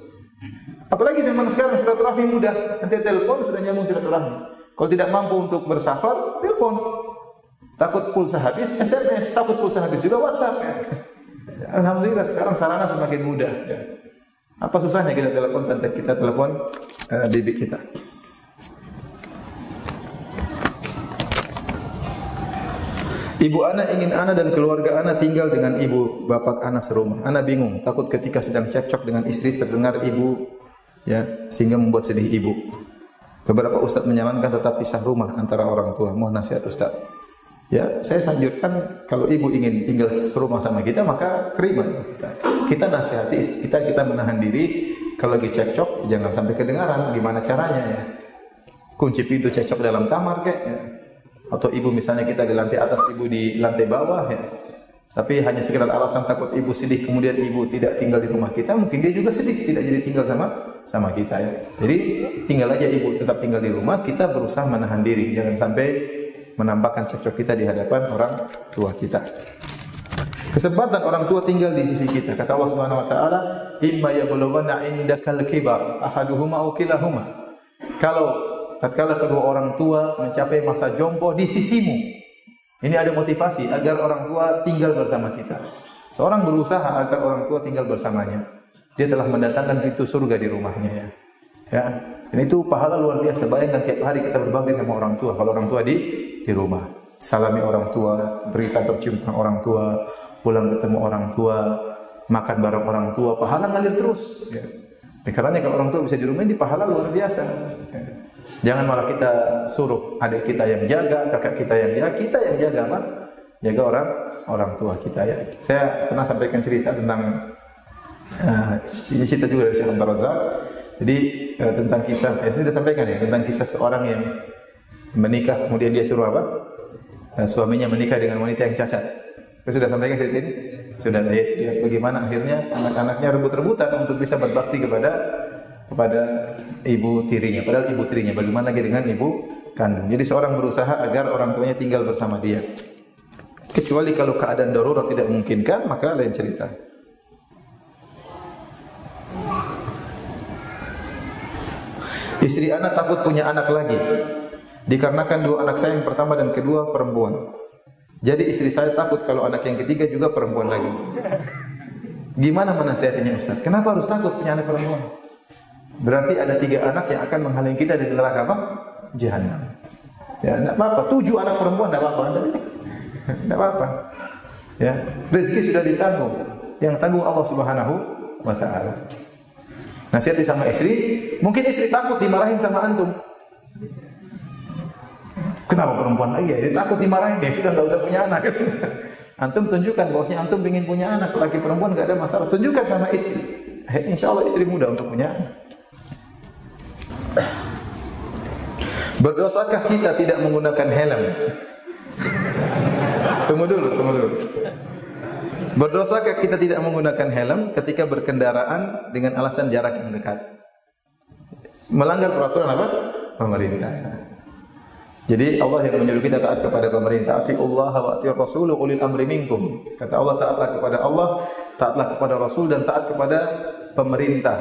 Apalagi zaman sekarang silaturahmi mudah. Nanti telepon sudah nyambung silaturahmi. Kalau tidak mampu untuk bersafar, telepon. Takut pulsa habis, SMS. Takut pulsa habis juga WhatsApp ya. Alhamdulillah sekarang sarana semakin mudah. Ya. Apa susahnya kita telepon tante kita telepon uh, bibi kita. Ibu Ana ingin Ana dan keluarga Ana tinggal dengan ibu bapak Ana serumah. Ana bingung, takut ketika sedang cekcok dengan istri terdengar ibu ya sehingga membuat sedih ibu. Beberapa ustaz menyarankan tetap pisah rumah antara orang tua. Mohon nasihat ustaz. Ya, saya sanjurkan kalau ibu ingin tinggal serumah sama kita maka terima kita. Kita nasihati kita kita menahan diri kalau lagi cekcok jangan sampai kedengaran. Gimana caranya ya? Kunci pintu cekcok dalam kamar kayak ya atau ibu misalnya kita di lantai atas, ibu di lantai bawah ya. Tapi hanya sekedar alasan takut ibu sedih, kemudian ibu tidak tinggal di rumah kita, mungkin dia juga sedih, tidak jadi tinggal sama sama kita ya. Jadi tinggal aja ibu tetap tinggal di rumah, kita berusaha menahan diri, jangan sampai menampakkan cekcok kita di hadapan orang tua kita. Kesempatan orang tua tinggal di sisi kita. Kata Allah Subhanahu wa taala, "Imma yablughanna indakal kibar ahaduhuma aw kilahuma." Kalau tatkala kedua orang tua mencapai masa jompo di sisimu. Ini ada motivasi agar orang tua tinggal bersama kita. Seorang berusaha agar orang tua tinggal bersamanya. Dia telah mendatangkan pintu surga di rumahnya ya. Ya. Dan itu pahala luar biasa. Bayangkan tiap hari kita berbakti sama orang tua. Kalau orang tua di di rumah, salami orang tua, berikan tercium orang tua, pulang ketemu orang tua, makan bareng orang tua, pahala ngalir terus. Ya. Karena kalau orang tua bisa di rumah ini pahala luar biasa. Ya. Jangan malah kita suruh adik kita yang jaga, kakak kita yang jaga, kita yang jaga apa? Jaga orang orang tua kita ya. Saya pernah sampaikan cerita tentang uh, ini cerita juga dari Syekh Abdul Razak. Jadi uh, tentang kisah, ya, saya sudah sampaikan ya tentang kisah seorang yang menikah kemudian dia suruh apa? Uh, suaminya menikah dengan wanita yang cacat. Saya sudah sampaikan cerita ini? Sudah ya, ya bagaimana akhirnya anak-anaknya rebut-rebutan untuk bisa berbakti kepada kepada ibu tirinya. Padahal ibu tirinya bagaimana lagi dengan ibu kandung. Jadi seorang berusaha agar orang tuanya tinggal bersama dia. Kecuali kalau keadaan darurat tidak memungkinkan, maka lain cerita. Istri anak takut punya anak lagi. Dikarenakan dua anak saya yang pertama dan kedua perempuan. Jadi istri saya takut kalau anak yang ketiga juga perempuan lagi. Gimana menasihatinya Ustaz? Kenapa harus takut punya anak perempuan? Berarti ada tiga anak yang akan menghalangi kita dari neraka apa? Jahanam. Ya, tidak apa-apa. Tujuh anak perempuan tidak apa-apa. Tidak apa-apa. Ya, rezeki sudah ditanggung. Yang tanggung Allah Subhanahu wa taala. Nasihati sama istri, mungkin istri takut dimarahin sama antum. Kenapa perempuan lagi ya? Dia takut dimarahin, dia sudah nggak usah punya anak. antum tunjukkan bahwasanya antum ingin punya anak, laki perempuan nggak ada masalah. Tunjukkan sama istri. Insya Allah istri muda untuk punya anak. Berdosakah kita tidak menggunakan helm? tunggu dulu, tunggu dulu. Berdosakah kita tidak menggunakan helm ketika berkendaraan dengan alasan jarak yang dekat? Melanggar peraturan apa? Pemerintah. Jadi Allah yang menyuruh kita taat kepada pemerintah. Ati Allah wa ati Rasul ulil amri minkum. Kata Allah taatlah kepada Allah, taatlah kepada Rasul dan taat kepada pemerintah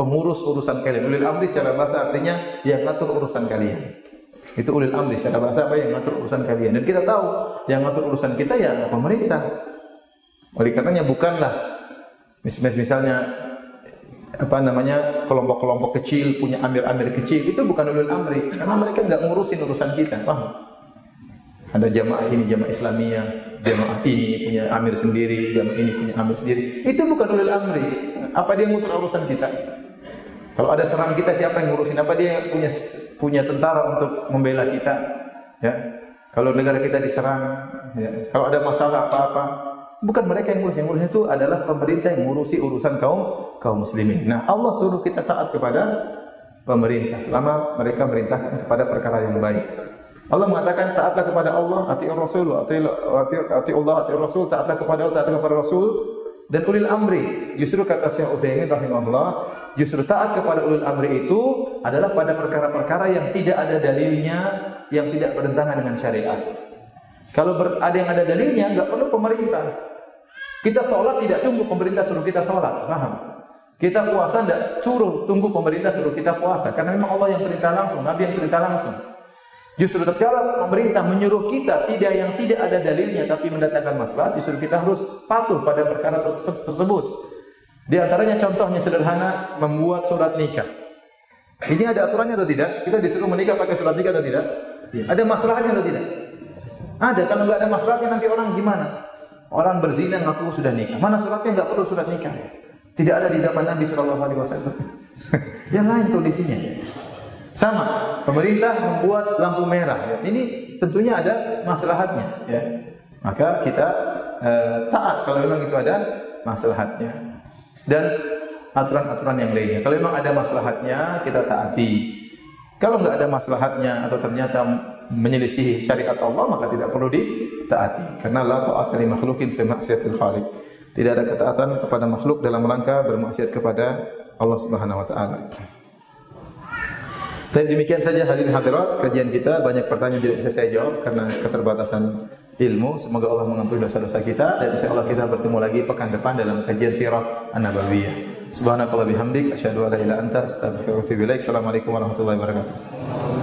pengurus urusan kalian. Ulil amri secara bahasa artinya yang ngatur urusan kalian. Itu ulil amri secara bahasa apa yang ngatur urusan kalian. Dan kita tahu yang ngatur urusan kita ya pemerintah. Oleh karenanya bukanlah misalnya apa namanya kelompok-kelompok kecil punya amir-amir kecil itu bukan ulil amri karena mereka nggak ngurusin urusan kita paham ada jamaah ini jamaah Islamiyah jamaah ini punya amir sendiri jamaah ini punya amir sendiri itu bukan ulil amri apa dia ngutur urusan kita kalau ada serang kita siapa yang ngurusin? Apa dia punya punya tentara untuk membela kita? Ya. Kalau negara kita diserang, ya. Kalau ada masalah apa-apa, bukan mereka yang ngurus, yang ngurus itu adalah pemerintah yang ngurusi urusan kaum kaum muslimin. Nah, Allah suruh kita taat kepada pemerintah selama mereka merintahkan kepada perkara yang baik. Allah mengatakan taatlah kepada Allah, ati Rasul, ati ati Allah, ati Rasul, taatlah kepada Allah, taatlah kepada Rasul, dan ulil amri. Justru kata Syekh Utsaimin rahimahullah, justru taat kepada ulil amri itu adalah pada perkara-perkara yang tidak ada dalilnya, yang tidak bertentangan dengan syariat. Kalau ada yang ada dalilnya, nggak perlu pemerintah. Kita sholat tidak tunggu pemerintah suruh kita sholat, paham? Kita puasa tidak suruh tunggu pemerintah suruh kita puasa, karena memang Allah yang perintah langsung, Nabi yang perintah langsung. Justru tatkala pemerintah menyuruh kita tidak yang tidak ada dalilnya tapi mendatangkan masalah, justru kita harus patuh pada perkara tersebut. Di antaranya contohnya sederhana membuat surat nikah. Ini ada aturannya atau tidak? Kita disuruh menikah pakai surat nikah atau tidak? Ada masalahnya atau tidak? Ada. Kalau nggak ada masalahnya nanti orang gimana? Orang berzina ngaku sudah nikah. Mana suratnya nggak perlu surat nikah? Tidak ada di zaman Nabi Shallallahu Alaihi Wasallam. Yang lain kondisinya. Sama, pemerintah membuat lampu merah. Ya. Ini tentunya ada maslahatnya. Ya. Maka kita eh, taat kalau memang itu ada maslahatnya. Dan aturan-aturan yang lainnya. Kalau memang ada maslahatnya, kita taati. Kalau nggak ada maslahatnya atau ternyata menyelisihi syariat Allah, maka tidak perlu ditaati. Karena la ta'ata li makhlukin fi maksiatil khaliq. Tidak ada ketaatan kepada makhluk dalam rangka bermaksiat kepada Allah Subhanahu wa taala. Dan demikian saja hadirin hadirat kajian kita banyak pertanyaan tidak bisa saya jawab karena keterbatasan ilmu. Semoga Allah mengampuni dosa-dosa kita dan insya Allah kita bertemu lagi pekan depan dalam kajian sirah an-nabawiyah. Subhanakallah bihamdik asyhadu an la ilaha illa anta astaghfiruka wa atubu ilaik. Assalamualaikum warahmatullahi wabarakatuh.